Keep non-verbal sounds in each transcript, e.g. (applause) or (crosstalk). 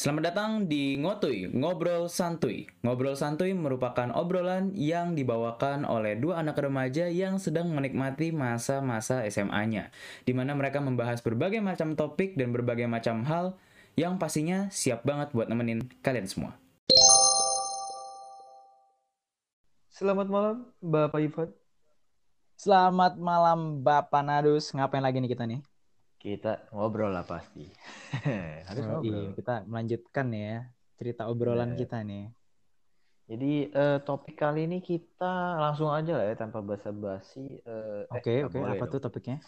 Selamat datang di Ngotuy, Ngobrol Santuy. Ngobrol Santuy merupakan obrolan yang dibawakan oleh dua anak remaja yang sedang menikmati masa-masa SMA-nya, di mana mereka membahas berbagai macam topik dan berbagai macam hal yang pastinya siap banget buat nemenin kalian semua. Selamat malam, Bapak Ivan. Selamat malam Bapak Nadus. Ngapain lagi nih kita nih? Kita ngobrol lah pasti. (laughs) Harus Oh, ngobrol. iya, kita melanjutkan ya cerita obrolan Bener. kita nih. Jadi eh, topik kali ini kita langsung aja lah ya tanpa basa-basi. eh, eh, Oke, nggak oke. Apa dong. tuh topiknya?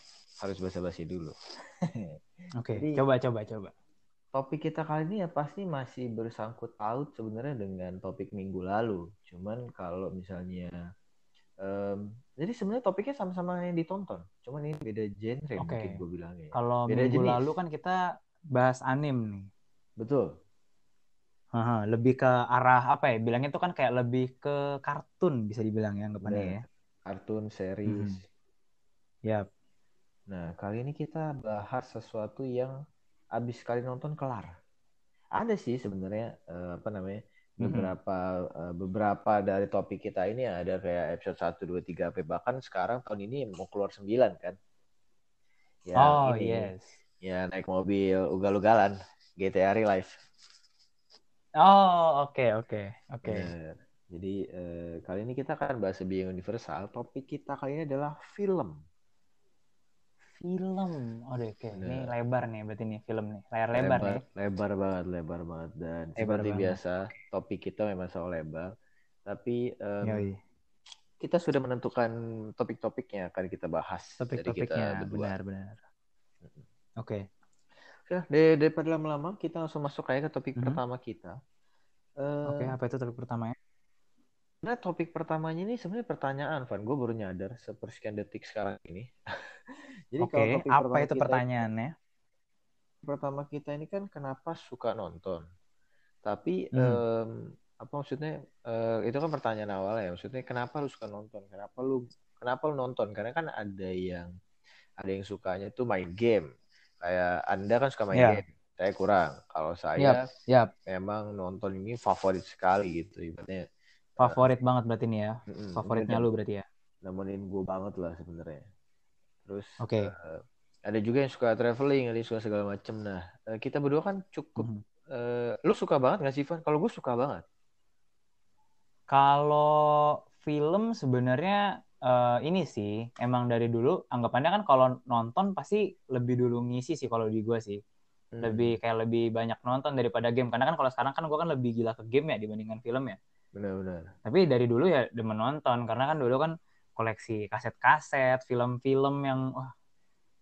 Harus basa-basi dulu. (laughs) Oke, Jadi- coba coba coba. Topik kita kali ini ya pasti masih bersangkut paut sebenarnya dengan topik minggu lalu. Cuman kalau misalnya em, jadi sebenarnya topiknya sama-sama yang ditonton. Cuman ini beda genre Oke. mungkin gue bilangnya. Kalau Beda minggu jenis. lalu kan kita bahas anim nih. Betul. Haha, lebih ke arah apa ya? Bilangnya tuh kan kayak lebih ke kartun bisa dibilang ya anggapannya ya. Kartun, series. Mhm. Yap. Nah, kali ini kita bahas sesuatu yang abis sekali nonton kelar. Ada sih sebenarnya eh, apa namanya. Beberapa eh, beberapa dari topik kita ini ada kayak episode 1, 2, 3, sampai bahkan sekarang tahun ini mau keluar 9 kan. Yang Oh, ini, yes. Ya naik mobil ugal-ugalan GTA Life. Oh, oke oke oke. Bener. Jadi eh, kali ini kita akan bahas lebih universal. Topik kita kali ini adalah film. Film. Oh, oke. Ini Bener. lebar nih berarti nih film nih. Layar lebar, nih. lebar banget, lebar banget. Dan Lebar seperti banget. biasa, topik kita memang soal lebar. Tapi Yoi. kita sudah menentukan topik-topik yang akan kita bahas Topik-topiknya benar-benar. Oke. Oke, dari- daripada lama-lama, kita langsung masuk aja ke topik Mhm. pertama kita. Eh, Oke, apa itu topik pertamanya? Nah, topik pertamanya ini sebenarnya pertanyaan, Van. Gue baru nyadar sepersekian detik sekarang ini. (laughs) Jadi Oke, kalau topik apa pertama itu kita pertanyaannya? pertama kita ini kan kenapa suka nonton. Tapi Hmm. em, apa maksudnya eh, itu kan pertanyaan awal ya. Maksudnya kenapa lu suka nonton? Kenapa lu kenapa lu nonton? Karena kan ada yang ada yang sukanya itu main game. Kayak Anda kan suka main Ya. game. Saya kurang. Kalau saya Yap, memang nonton ini favorit sekali gitu ibaratnya. favorit banget berarti nih ya. Mm-mm, Favoritnya ini lu berarti ya. nemenin gue banget lah sebenarnya. Terus Oke. eh, ada juga yang suka traveling, ada yang suka segala macem. Nah, eh, kita berdua kan cukup Mhm. eh, lu suka banget gak sih, Van? Kalau gue suka banget. Kalau film sebenarnya eh, ini sih emang dari dulu anggapannya kan kalau nonton pasti lebih dulu ngisi sih kalau di gua sih. Hmm. Lebih kayak lebih banyak nonton daripada game. Karena kan kalau sekarang kan gua kan lebih gila ke game ya dibandingkan film ya. Benar-benar. Tapi dari dulu ya demen nonton karena kan dulu kan koleksi kaset-kaset, film-film yang wah,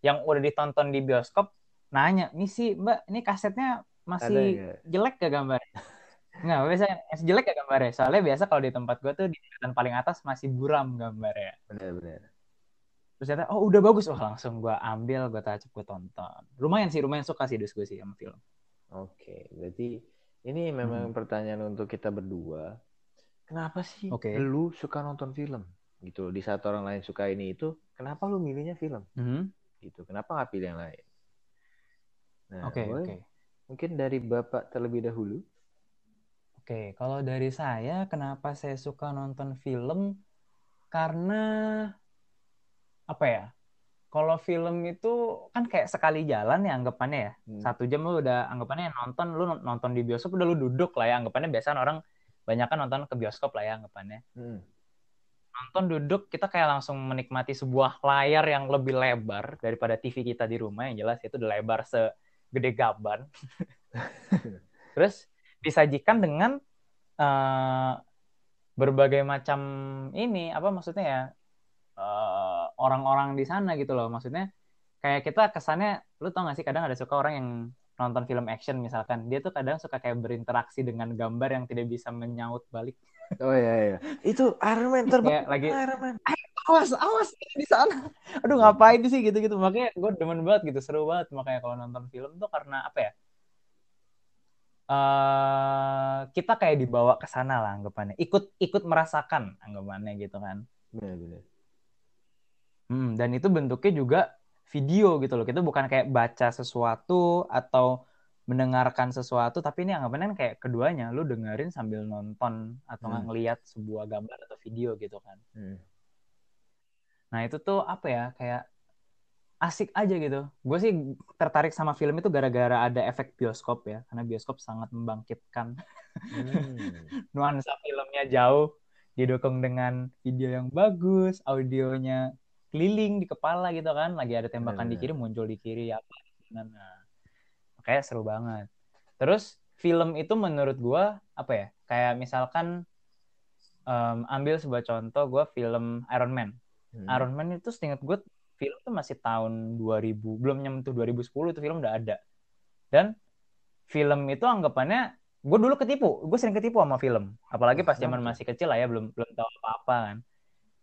yang udah ditonton di bioskop nanya, "Nih sih, Mbak, ini kasetnya Ada masih ya? jelek gak gambarnya?" Nggak, biasa masih jelek gak gambarnya? Soalnya biasa kalau di tempat gue tuh di deretan paling atas masih buram gambarnya. Benar-benar. Terus ternyata, oh udah bagus. Oh langsung gue ambil, gue tacap, gue tonton. Lumayan sih, lumayan suka sih sih sama film. Oke, berarti ini memang Hmm. pertanyaan untuk kita berdua. Kenapa sih Oke. lu suka nonton film? Gitu. Di saat orang lain suka ini itu, kenapa lu milihnya film? Mhm. Gitu. Kenapa nggak pilih yang lain? Nah, Oke, boleh oke. mungkin dari Bapak terlebih dahulu. Oke, kalau dari saya, kenapa saya suka nonton film? Karena apa ya? Kalau film itu kan kayak sekali jalan ya anggapannya ya. Hmm. Satu jam lu udah anggapannya nonton, lu nonton di bioskop udah lu duduk lah ya. Anggapannya biasa orang banyak kan nonton ke bioskop lah ya anggapannya. Hmm. Nonton duduk kita kayak langsung menikmati sebuah layar yang lebih lebar daripada TV kita di rumah. Yang jelas itu udah lebar segede gaban. (laughs) Terus disajikan dengan eh, berbagai macam ini apa maksudnya ya eh, orang-orang di sana gitu loh. Maksudnya kayak kita kesannya lu tau gak sih kadang ada suka orang yang nonton film action misalkan. Dia tuh kadang suka kayak berinteraksi dengan gambar yang tidak bisa menyaut balik (laughs) Oh iya iya. Itu Iron Man terbang. Lagi- Iron Man. awas awas di sana aduh ngapain sih gitu gitu makanya gue demen banget gitu seru banget makanya kalau nonton film tuh karena apa ya eh kita kayak dibawa ke sana lah anggapannya ikut ikut merasakan anggapannya gitu kan Benar benar. Hmm, dan itu bentuknya juga video gitu loh kita bukan kayak baca sesuatu atau mendengarkan sesuatu tapi ini anggapannya kan kayak keduanya lu dengerin sambil nonton atau Hmm. ngelihat sebuah gambar atau video gitu kan Hmm. nah itu tuh apa ya kayak asik aja gitu gue sih tertarik sama film itu gara-gara ada efek bioskop ya karena bioskop sangat membangkitkan Hmm. (laughs) nuansa filmnya jauh didukung dengan video yang bagus audionya keliling di kepala gitu kan lagi ada tembakan di Benar. kiri muncul di kiri apa nah makanya seru banget. Terus film itu menurut gua apa ya kayak misalkan em, ambil sebuah contoh gua film Iron Man. Hmm. Iron Man itu seingat gue film tuh masih tahun 2000 belum nyentuh 2010 itu film udah ada. Dan film itu anggapannya gue dulu ketipu gue sering ketipu sama film. Apalagi pas zaman masih kecil lah ya belum belum tahu apa apa kan.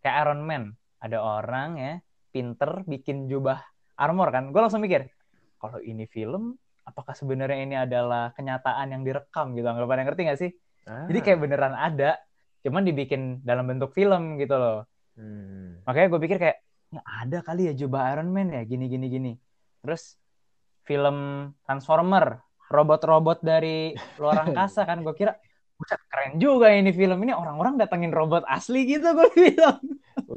Kayak Iron Man ada orang ya pinter bikin jubah armor kan. Gue langsung mikir kalau ini film apakah sebenarnya ini adalah kenyataan yang direkam gitu anggapannya ngerti gak sih? Jadi Ah. kayak beneran ada cuman dibikin dalam bentuk film gitu loh. Hmm. makanya gue pikir kayak ya ada kali ya jubah Iron Man ya gini gini gini. Terus film Transformer robot-robot dari (laughs) luar angkasa kan gue kira buset keren juga ini film ini orang-orang datengin robot asli gitu gue bilang.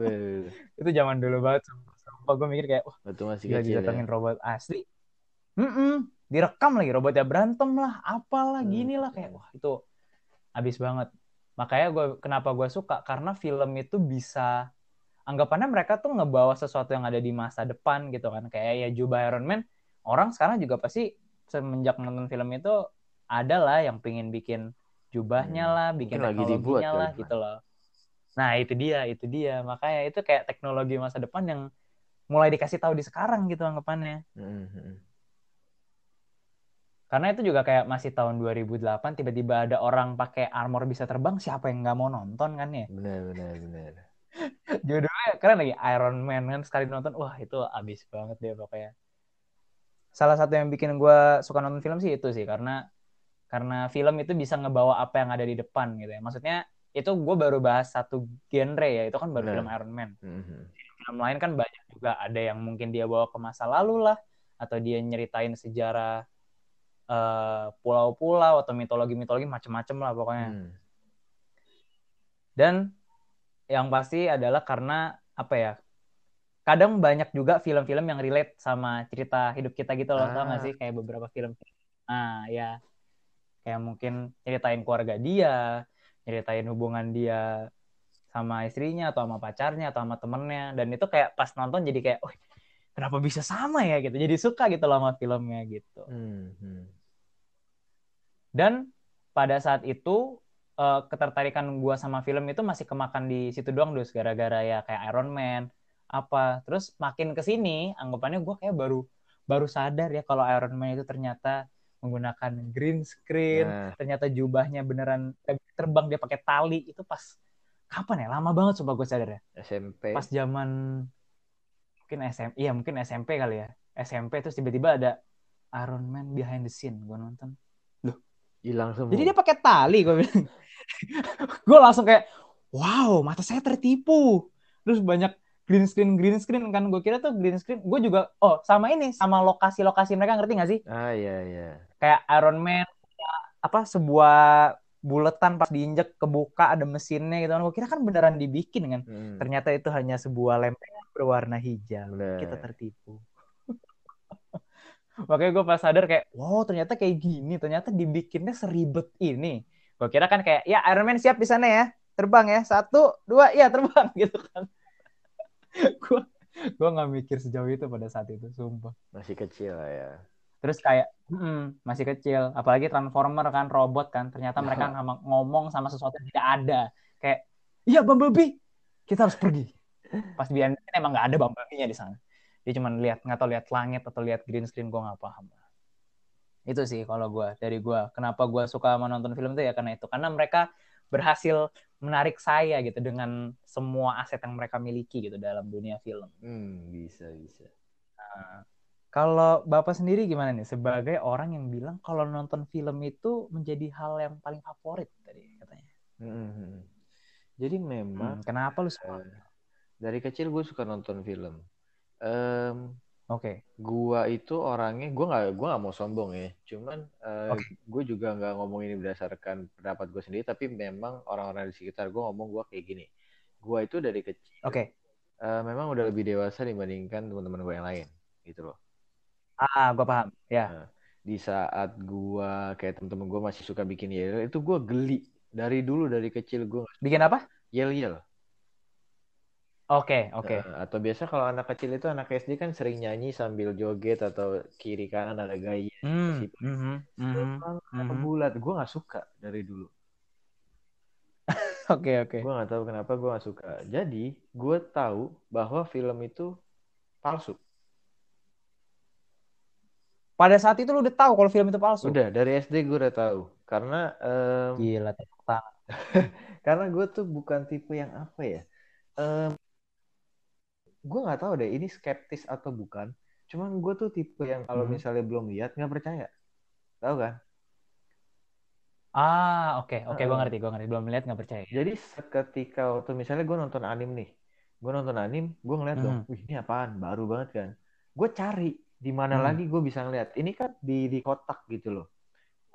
(laughs) Itu zaman dulu banget sumpah, gue mikir kayak wah waktu masih gila kecil ya. didatengin robot asli. Mm-mm, direkam lagi robotnya berantem lah apalah Hmm. gini lah kayak wah itu abis banget makanya gue kenapa gue suka karena film itu bisa anggapannya mereka tuh ngebawa sesuatu yang ada di masa depan gitu kan kayak ya jubah Iron Man orang sekarang juga pasti semenjak nonton film itu ada lah yang pengen bikin jubahnya Hmm. lah bikin Mungkin lagi dibuat lah kali, gitu loh nah itu dia itu dia makanya itu kayak teknologi masa depan yang mulai dikasih tahu di sekarang gitu anggapannya Hmm, hmm. Karena itu juga kayak masih tahun 2008 tiba-tiba ada orang pakai armor bisa terbang siapa yang nggak mau nonton kan ya Benar, benar, benar. (laughs) judulnya keren lagi Iron Man kan sekali nonton wah itu abis banget deh pokoknya salah satu yang bikin gue suka nonton film sih itu sih karena karena film itu bisa ngebawa apa yang ada di depan gitu ya maksudnya itu gue baru bahas satu genre ya itu kan baru Benar. film Iron Man Hmm, hmm. film lain kan banyak juga ada yang mungkin dia bawa ke masa lalu lah atau dia nyeritain sejarah eh, pulau-pulau atau mitologi-mitologi macem-macem lah pokoknya. Hmm. dan yang pasti adalah karena apa ya kadang banyak juga film-film yang relate sama cerita hidup kita gitu loh tau Ah. gak sih? Kayak beberapa film. Ah ya kayak mungkin ceritain keluarga dia ceritain hubungan dia sama istrinya atau sama pacarnya atau sama temennya. Dan itu kayak pas nonton jadi kayak oh kenapa bisa sama ya? gitu. Jadi suka gitu loh sama filmnya gitu. Hmm, hmm. Dan pada saat itu eh, ketertarikan gua sama film itu masih kemakan di situ doang dus. Gara-gara ya kayak Iron Man apa. Terus makin ke sini anggapannya gua kayak baru baru sadar ya kalau Iron Man itu ternyata menggunakan green screen Nah, ternyata jubahnya beneran terbang dia pakai tali. Itu pas kapan ya? Lama banget sumpah gue sadar ya. SMP. pas zaman mungkin SMP iya mungkin SMP kali ya. SMP terus tiba-tiba ada Iron Man behind the scene gue nonton hilang semua. jadi dia pakai tali gue bilang. (laughs) Gue langsung kayak wow mata saya tertipu. Terus banyak green screen green screen kan. Gue kira tuh green screen. Gue juga oh sama ini sama lokasi-lokasi mereka ngerti gak sih? Ah, iya, iya. kayak Iron Man apa sebuah buletan pas diinjek kebuka ada mesinnya gitu kan. Gue kira kan beneran dibikin kan. Hmm, ternyata itu hanya sebuah lempengan berwarna hijau. Benar. kita tertipu makanya gue pas sadar kayak wow ternyata kayak gini ternyata dibikinnya seribet ini. Gue kira kan kayak ya Iron Man siap di sana ya terbang ya satu dua ya terbang (laughs) gitu kan. Gue gue nggak mikir sejauh itu pada saat itu sumpah. Masih kecil lah ya. terus kayak "Mm-mm, masih kecil. Apalagi transformer kan robot kan ternyata mereka sama- ngomong sama sesuatu yang tidak ada. Kayak iya Bumblebee kita harus pergi. Pas di emang nggak ada Bumblebee-nya di sana dia cuma lihat nggak tahu lihat langit atau lihat green screen gue nggak paham itu sih kalau gue dari gue kenapa gue suka menonton film itu ya karena itu karena mereka berhasil menarik saya gitu dengan semua aset yang mereka miliki gitu dalam dunia film Hmm, bisa, bisa. Nah, kalau Bapak sendiri gimana nih sebagai orang yang bilang kalau nonton film itu menjadi hal yang paling favorit tadi katanya. Hmm, hmm. Jadi memang Hmm, kenapa lu suka? eh, dari kecil gue suka nonton film. Em, Oke. gua itu orangnya gua nggak gua nggak mau sombong ya cuman eh, Oke. gue juga nggak ngomong ini berdasarkan pendapat gue sendiri tapi memang orang-orang di sekitar gue ngomong gua kayak gini gua itu dari kecil Oke. eh, memang udah lebih dewasa dibandingkan teman-teman gue yang lain gitu loh Ah, gue paham. Ya. Nah, di saat gua kayak temen-temen gue masih suka bikin yel itu gua geli dari dulu dari kecil gue Bikin apa? yel yel Oke, oke. atau biasa kalau anak kecil itu anak SD kan sering nyanyi sambil joget atau kiri kanan ada gaya Hmm. si mhm, mhm. mhm. bulat gue nggak suka dari dulu (laughs) Oke, oke. gue nggak tahu kenapa gue nggak suka jadi gue tahu bahwa film itu palsu Pada saat itu lu udah tahu kalau film itu palsu. udah dari SD gue udah tahu karena em, Gila, (laughs) karena gue tuh bukan tipe yang apa ya Em, gue nggak tahu deh ini skeptis atau bukan cuman gue tuh tipe yang kalau Hmm. misalnya belum lihat nggak percaya tahu kan Ah, oke, oke, gue Heeh. ngerti, gue ngerti. Belum melihat nggak percaya. jadi seketika waktu misalnya gue nonton anim nih gue nonton anim gue ngeliat dong Mhm. wih ini apaan baru banget kan gue cari di mana Hmm. lagi gue bisa ngeliat ini kan di di kotak gitu loh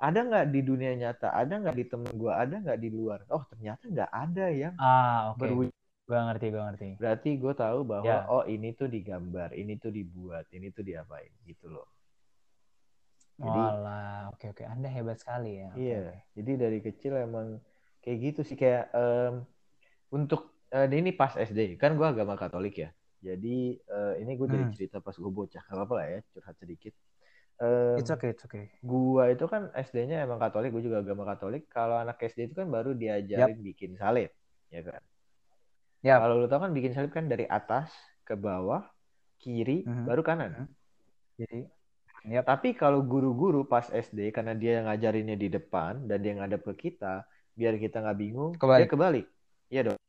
ada nggak di dunia nyata ada nggak di temen gue ada nggak di luar oh ternyata nggak ada yang Ah, oke. berwujud Gue ngerti, gue ngerti. Berarti gue tahu bahwa Ya. oh ini tuh digambar, ini tuh dibuat, ini tuh diapain gitu loh. Jadi Walah, oke, oke. Anda hebat sekali ya. Iya, oke. jadi dari kecil emang kayak gitu sih kayak em, untuk eh, ini pas SD kan gue agama Katolik ya. Jadi eh, ini gue jadi Hmm. cerita pas gue bocah, gak apa-apa lah ya curhat sedikit. Em, It's okay, it's okay. gua itu kan SD-nya emang Katolik, gue juga agama Katolik. Kalau anak SD itu kan baru diajarin bikin salib, ya kan? Yap. Kalau lu tau kan bikin salib kan dari atas ke bawah, kiri, Mhm. baru kanan. Mhm. Jadi, yap. Tapi kalau guru-guru pas SD karena dia yang ngajarinnya di depan dan dia ngadep ke kita, biar kita nggak bingung, Kebalik. dia kebalik. Iya dong.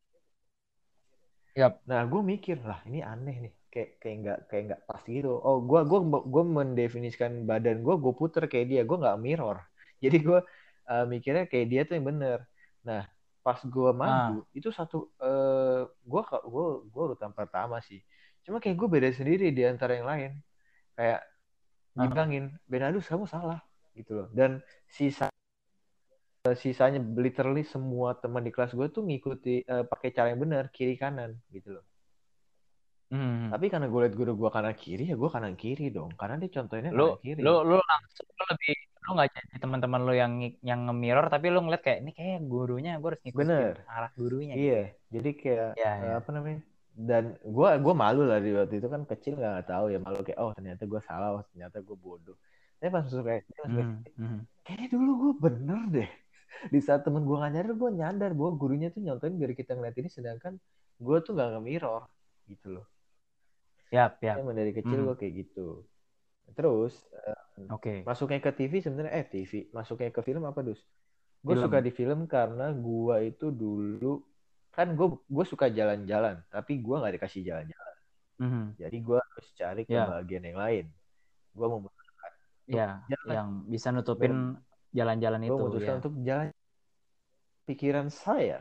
Yap. Nah, gue mikir lah ini aneh nih, kayak kayak nggak kayak nggak pas gitu. Oh, gue gua gue mendefinisikan badan gue, gue puter kayak dia, gue nggak mirror. (laughs) Jadi gue uh, mikirnya kayak dia tuh yang bener. Nah, pas gue maju itu satu, uh, gue gue gue urutan pertama sih. Cuma kayak gue beda sendiri di antara yang lain. Kayak Ah. nyimbangin, Benadus kamu salah gitu loh. Dan sisa sisanya literally semua teman di kelas gue tuh ngikuti uh, pakai cara yang benar kiri kanan gitu loh. Mhm. Tapi karena gue liat guru gue kanan kiri ya gue kanan kiri dong. Karena dia contohnya lu kanan kiri. lu lu langsung lu lebih lu nggak jadi teman-teman lu yang yang nge-mirror tapi lu ngeliat kayak ini kayak gurunya gue harus ngikutin Bener. arah gurunya gitu. Iya, jadi kayak eh, iya. apa namanya? Dan gue gua malu lah di waktu itu kan kecil nggak tahu ya malu kayak oh ternyata gue salah, oh ternyata gue bodoh. Tapi pas masuk SD, Mhm, SD, mhm. kayaknya dulu gue bener deh. (laughs) Di saat temen gue nggak nyadar, gue nyadar bahwa gurunya tuh nyontoin biar kita ngeliat ini, sedangkan gue tuh nggak nge-mirror gitu loh. Yap, yap. Emang dari kecil Mhm. gue kayak gitu. Terus eh, Oke. masuknya ke TV sebenarnya eh TV, masuknya ke film apa dus? Gue suka di film karena gue itu dulu kan gue gue suka jalan-jalan, tapi gue nggak dikasih jalan-jalan. Mhm. Jadi gue harus cari ke Ya. bagian yang lain. Gue mau Ya, jalan. yang bisa nutupin jalan-jalan gue itu memutuskan ya. untuk jalan pikiran saya.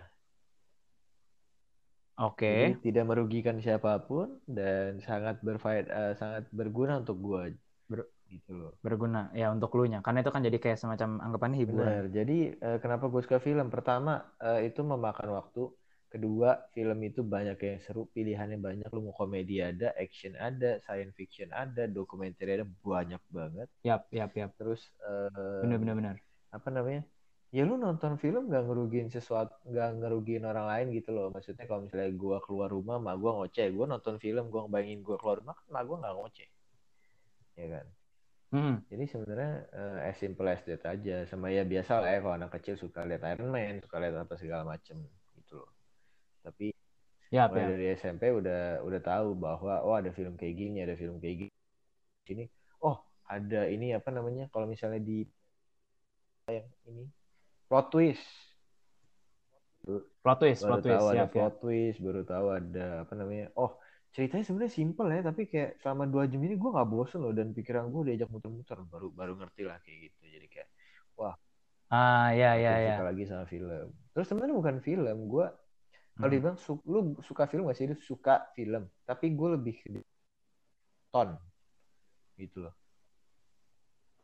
Oke. Jadi tidak merugikan siapa pun dan sangat berfaedah, sangat berguna untuk gue. Ber- gitu loh. Berguna ya untuk lu nya. Karena itu kan jadi kayak semacam anggapannya hiburan. Benar. Jadi eh, kenapa gue suka film? Pertama eh, itu memakan waktu. Kedua film itu banyak yang seru, pilihannya banyak. Lu mau komedi ada, action ada, science fiction ada, dokumenter ada, banyak banget. Yap, yap, yap. Terus eh, Bener, bener, bener. apa namanya? Ya lu nonton film gak ngerugiin sesuatu, gak ngerugiin orang lain gitu loh. Maksudnya kalau misalnya gue keluar rumah, mak gue ngoceh. Gue nonton film, gue ngebayangin gue keluar rumah, mak gue gak ngoceh. Ya kan? Mhm. Jadi sebenarnya eh, as simple as that aja. Sama ya biasa lah ya kalau anak kecil suka lihat Iron Man, suka lihat apa segala macem gitu loh. Tapi Yap, mulai yap. dari SMP udah udah tahu bahwa oh ada film kayak gini, ada film kayak gini. Sini, oh ada ini apa namanya? Kalau misalnya di yang ini plot twist. Plot twist, Baru plot twist. tahu ada plot twist, baru tahu ada apa namanya? Oh ceritanya sebenarnya simple ya, tapi kayak selama dua jam ini gue nggak bosen loh dan pikiran gue diajak muter-muter, baru baru ngerti lah kayak gitu. Jadi kayak Ah, ya, ya, ya. suka lagi sama film. Terus sebenarnya bukan film, gue kalau Mhm. dibilang su- lu suka film gak sih? Lu suka film, tapi gue lebih ton. gitu loh.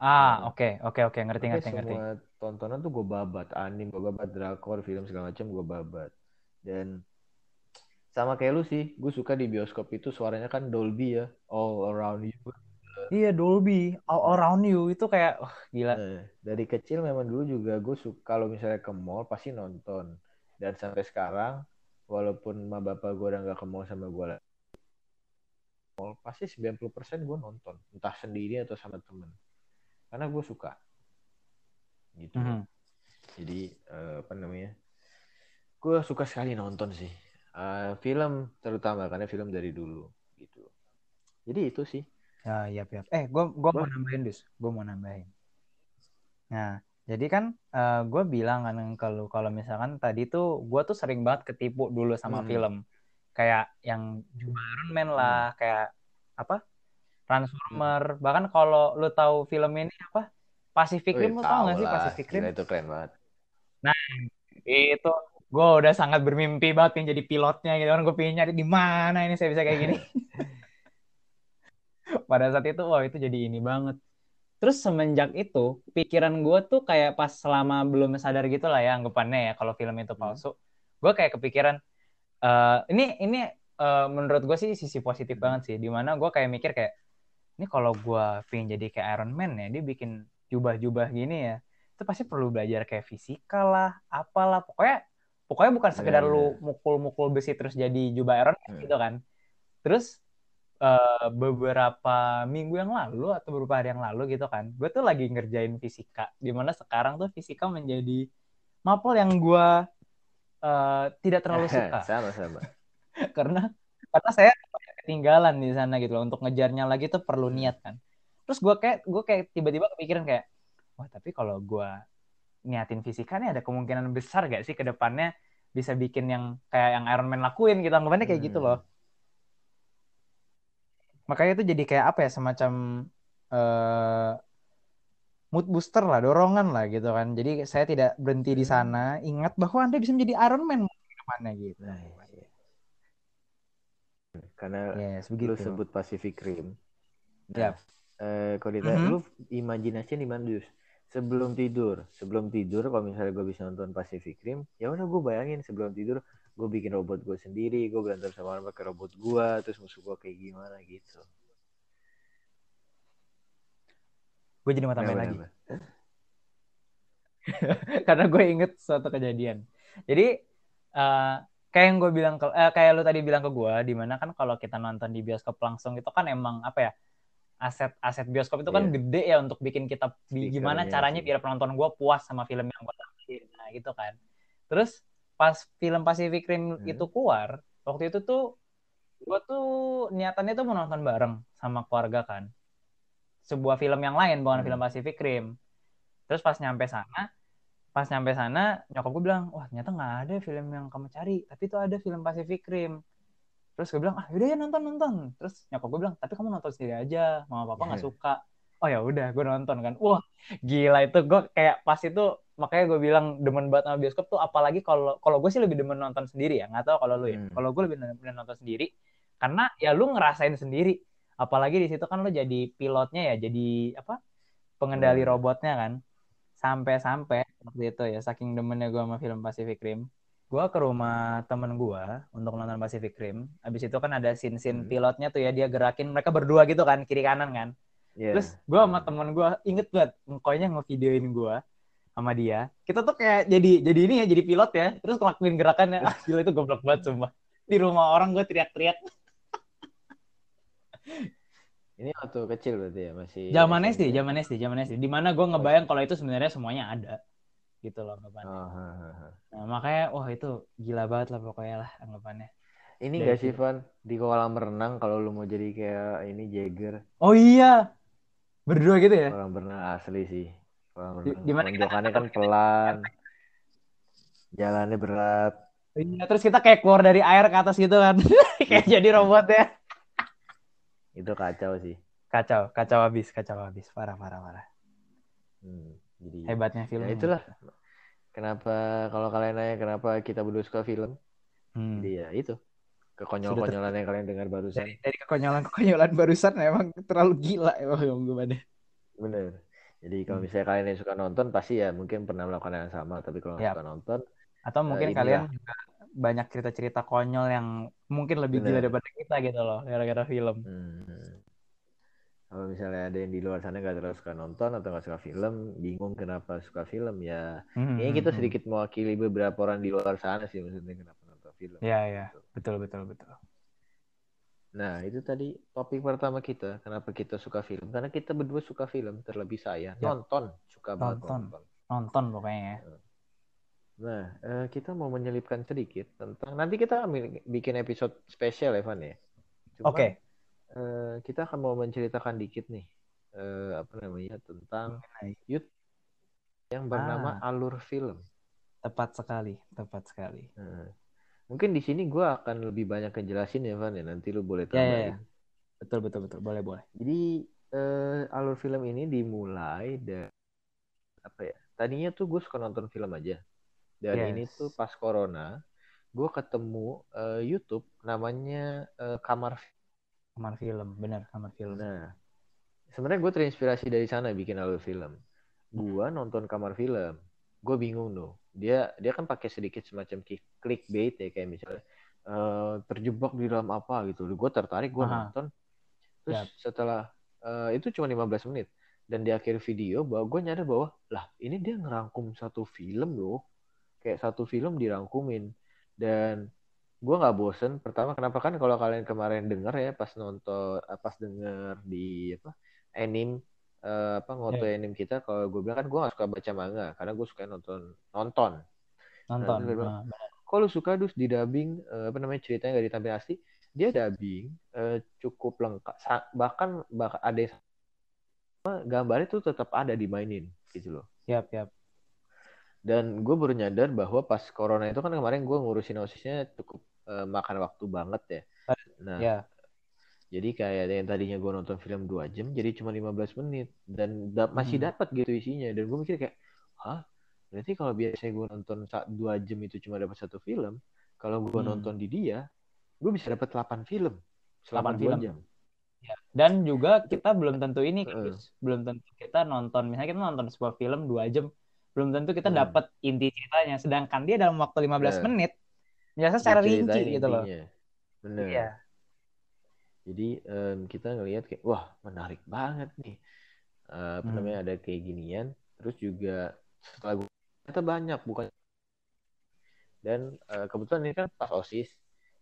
Ah, Nah, oke, oke, oke, ngerti, Makanya ngerti, ngerti. semua tontonan tuh gue babat, anim gue babat, drakor, film segala macam gue babat. Dan sama kayak lu sih, gue suka di bioskop itu suaranya kan Dolby ya, all around you. Iya, Dolby, All Around You itu kayak, wah gila. Nah, dari kecil memang dulu juga gue suka kalau misalnya ke mall pasti nonton. Dan sampai sekarang, walaupun ma bapak gue udah nggak ke mall sama gue mall pasti 90% gue nonton, entah sendiri atau sama temen. Karena gue suka. Gitu. Mhm. Jadi eh, apa namanya? Gue suka sekali nonton sih. Eh, film terutama karena film dari dulu gitu. Jadi itu sih. Ya, iya, iya. Eh, gue gua mau nambahin, Dus. Gue mau nambahin. Nah, jadi kan eh, gue bilang kan kalau kalau misalkan tadi tuh gue tuh sering banget ketipu dulu sama Hmm. film. Kayak yang Iron Man lah, kayak apa? Transformer. Bahkan kalau lu tahu film ini apa? Pacific Rim, lu tau tahu gak sih. Pacific Rim? Itu keren banget. Itu gue udah sangat bermimpi banget pengen jadi pilotnya gitu kan. Gue pengen nyari di mana ini saya bisa kayak gini. (laughs) Pada saat itu, wah itu jadi ini banget. Terus semenjak itu, pikiran gue tuh kayak pas selama belum sadar gitu lah ya anggapannya ya kalau film itu Hmm. palsu. Gue kayak kepikiran, eh ini ini eh, menurut gue sih sisi positif Hmm. banget sih. Di mana gue kayak mikir kayak, ini kalau gue pengen jadi kayak Iron Man ya, dia bikin jubah-jubah gini ya, itu pasti perlu belajar kayak fisika lah, apalah. Pokoknya pokoknya bukan sekedar Benar, lu mukul-mukul besi terus jadi jubah Iron Man Hmm. gitu kan. Terus eh, beberapa minggu yang lalu atau beberapa hari yang lalu gitu kan, gue tuh lagi ngerjain fisika. Di mana sekarang tuh fisika menjadi mapel yang gue eh, tidak terlalu (laughs) suka Sama-sama. (laughs) karena karena saya ketinggalan di sana gitu loh. Untuk ngejarnya lagi tuh perlu Hmm. niat kan. Terus gue kayak gue kayak tiba-tiba kepikiran kayak, wah tapi kalau gue niatin fisika nih ada kemungkinan besar gak sih ke depannya bisa bikin yang kayak yang Iron Man lakuin gitu anggapannya kayak gitu Hmm. loh. Makanya itu jadi kayak apa ya semacam eh mood booster lah, dorongan lah gitu kan. Jadi saya tidak berhenti di sana, ingat bahwa Anda bisa menjadi Iron Man depannya gitu. Nah, iya. Karena Yes, lu sebut Pacific Rim. Yap. eh, kalau ditanya, Mhm. lu imajinasinya di mana, Dus? Sebelum tidur, sebelum tidur kalau misalnya gue bisa nonton Pacific Rim, ya udah gue bayangin sebelum tidur gue bikin robot gue sendiri, gue berantem sama orang pakai robot gue, terus musuh gue kayak gimana gitu. Gue jadi mau tambahin lagi. (laughs) karena gue inget suatu kejadian. Jadi eh, kayak yang gue bilang ke, eh, kayak lu tadi bilang ke gue, di mana kan kalau kita nonton di bioskop langsung itu kan emang apa ya aset-aset bioskop itu kan Iya. gede ya untuk bikin kita gimana Speakernya caranya sih. biar penonton gue puas sama film yang gue tampilin, nah gitu kan. Terus pas film Pacific Rim Hmm. itu keluar, waktu itu tuh gue tuh niatannya tuh mau nonton bareng sama keluarga kan. Sebuah film yang lain bukan Hmm. film Pacific Rim. Terus pas nyampe sana, pas nyampe sana nyokap gue bilang, wah ternyata nggak ada film yang kamu cari, tapi itu ada film Pacific Rim. Terus gue bilang, ah yaudah ya nonton nonton. Terus nyokap gue bilang, tapi kamu nonton sendiri aja, mama papa nggak suka. Oh ya udah, gue nonton kan. Wah gila itu gue kayak pas itu makanya gue bilang demen banget sama bioskop tuh apalagi kalau kalau gue sih lebih demen nonton sendiri ya nggak tahu kalau lu ya Hmm. kalau gue lebih demen nonton sendiri karena ya lu ngerasain sendiri apalagi di situ kan lu jadi pilotnya ya jadi apa pengendali Hmm. robotnya kan sampai-sampai waktu itu ya saking demennya gue sama film Pacific Rim gue ke rumah temen gue untuk nonton Pacific Rim abis itu kan ada scene-scene Hmm. pilotnya tuh ya dia gerakin mereka berdua gitu kan kiri kanan kan Iya. Terus gue sama temen gue inget banget engkonya ngevideoin gue sama dia. Kita tuh kayak jadi jadi ini ya jadi pilot ya. Terus ngelakuin gerakannya. Ah gila itu goblok banget sumpah. Di rumah orang gue teriak-teriak. Ini waktu kecil berarti ya masih. Zaman. SD, zaman SD, zaman SD. Di mana gue ngebayang kalau itu sebenarnya semuanya ada. Gitu loh anggapannya. Oh, ha, ha. Nah, makanya wah itu gila banget lah pokoknya lah anggapannya. Ini Dari gak sih. Van di kolam renang kalau lu mau jadi kayak ini Jagger Oh iya. Berdua gitu ya? kolam renang asli sih. Kolam Di- renang. di mana kita- Tonjokannya kan pelan. Jalannya berat. Iya, terus kita kayak keluar dari air ke atas gitu kan. (laughs) kayak jadi robot ya. Itu kacau sih. Kacau, kacau habis, kacau habis. Parah, parah, parah. Hmm, jadi Hebatnya film. ya itulah. Kenapa kalau kalian nanya kenapa kita berdua suka film? Hmm. Jadi ya itu. Kekonyol-konyolan yang kalian dengar barusan. Dari, dari kekonyolan-kekonyolan barusan emang terlalu gila emang gue Bener. Jadi kalau Hmm. misalnya kalian yang suka nonton pasti ya mungkin pernah melakukan yang sama. Tapi kalau Yap. suka nonton, Atau mungkin inilah. kalian juga banyak cerita-cerita konyol yang mungkin lebih gila Bener. daripada kita gitu loh, gara-gara film. hmm, kalau misalnya ada yang di luar sana nggak terlalu suka nonton atau nggak suka film, bingung kenapa suka film ya. Hmm, Kayaknya hmm, kita hmm. sedikit mewakili beberapa orang di luar sana sih maksudnya kenapa nonton film. Ya, ya. Gitu. Betul, betul, betul. Nah itu tadi topik pertama kita. Kenapa kita suka film? Karena kita berdua suka film. Terlebih saya Ya. nonton, suka banget Nonton. nonton. Nonton pokoknya ya. Nah, eh, kita mau menyelipkan sedikit tentang nanti kita bikin episode spesial Evan ya. Cuman, Oke. Eh, kita akan mau menceritakan dikit nih eh, apa namanya tentang YouTube yang bernama Ah. Alur Film. Tepat sekali, tepat sekali. Nah, mungkin di sini gue akan lebih banyak ngejelasin ya Evan ya. Nanti lu boleh Ya, ya, tambahin. ya. Betul, betul, betul. Boleh, boleh. Jadi eh, Alur Film ini dimulai dari apa ya? Tadinya tuh gue suka nonton film aja. Dan Yes. ini tuh pas corona, gue ketemu eh, YouTube namanya eh, Kamar Kamar film, benar, kamar film. Nah, sebenarnya gue terinspirasi dari sana bikin alur film. Gue nonton kamar film, gue bingung tuh. Dia dia kan pakai sedikit semacam clickbait ya kayak misalnya eh, terjebak di dalam apa gitu. Gue tertarik, gue nonton. Terus Yap. setelah eh, itu cuma 15 menit dan di akhir video bahwa gue nyadar bahwa lah ini dia ngerangkum satu film loh. Kayak satu film dirangkumin dan gue nggak bosen. Pertama kenapa? Kan kalau kalian kemarin denger ya pas nonton eh, pas denger di apa anime eh, apa ngoto anime kita kalau gue bilang kan gue gak suka baca manga karena gue suka nonton nonton. Nonton. Nah, Nah, kalau suka dus di dubbing? Eh, apa namanya ceritanya gak ditampil asli? Dia dubbing eh, cukup lengkap. Sa- bahkan bahkan ada gambarnya tuh tetap ada dimainin gitu loh. Yap, yap. dan gue baru nyadar bahwa pas corona itu kan kemarin gue ngurusin osisnya cukup eh, makan waktu banget ya nah Ya. Jadi kayak yang tadinya gue nonton film 2 jam jadi cuma 15 menit dan da- masih Hmm. dapat gitu isinya dan gue mikir kayak hah berarti kalau biasanya gue nonton sa- 2 jam itu cuma dapat satu film kalau gue Hmm. nonton di dia gue bisa dapat 8 film selama 8 2 film. jam Ya. Dan juga kita belum tentu ini. Gus. belum tentu kita nonton, misalnya kita nonton sebuah film dua jam, belum tentu kita Hmm. dapat inti ceritanya. Sedangkan dia dalam waktu 15 Nah. menit, menjelaskan secara rinci gitu loh. bener Iya. jadi em, kita ngelihat kayak wah menarik banget nih Eh, apa Hmm. namanya ada kayak ginian terus juga setelah gue ternyata banyak bukan dan eh, kebetulan ini kan pas osis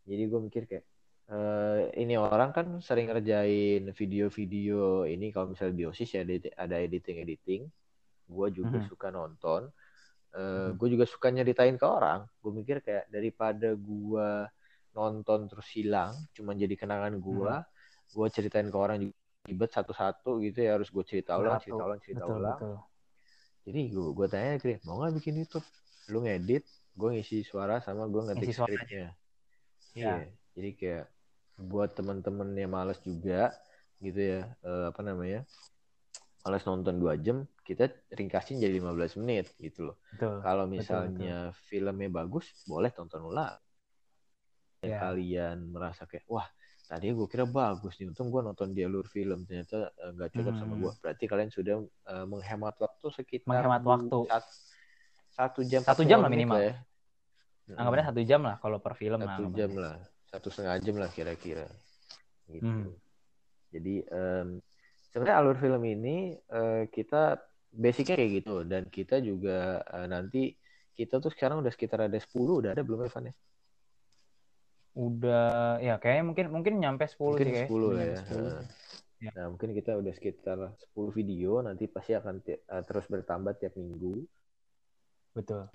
jadi gue mikir kayak eh, ini orang kan sering ngerjain video-video ini kalau misalnya di osis ya ada editing editing gue juga Mhm. suka nonton Eh, Mhm. gue juga suka nyeritain ke orang gue mikir kayak daripada gue nonton terus hilang cuma jadi kenangan gue gue ceritain ke orang juga ribet satu-satu gitu ya harus gue cerita ulang Satu. cerita ulang cerita Betul, ulang betul. jadi gue gue tanya dia mau nggak bikin YouTube lu ngedit gue ngisi suara sama gue ngetik skripnya Ya. iya jadi kayak buat temen-temen yang males juga gitu ya eh, apa namanya males nonton dua jam kita ringkasin jadi 15 menit gitu loh Betul. kalau misalnya filmnya bagus boleh tonton ulang Ya. kalian merasa kayak wah tadi gue kira bagus nih untung gue nonton di alur film ternyata eh, nggak cocok sama Hmm. gue berarti kalian sudah eh, menghemat waktu sekitar Menghemat waktu. sat- satu jam Satu 45 jam lah minimal. ya. Anggapannya satu jam lah kalau per film. lah satu anggapannya. jam lah satu setengah jam lah kira-kira gitu Hmm. jadi em, sebenarnya alur film ini eh, kita basicnya kayak gitu dan kita juga eh, nanti kita tuh sekarang udah sekitar ada 10 udah ada belum Evan ya Udah, ya kayaknya mungkin mungkin nyampe 10 mungkin sih kayaknya. 10 lah Nyampe ya 10. Heeh. Ya. nah mungkin kita udah sekitar 10 video nanti pasti akan eh, terus bertambah tiap minggu Betul.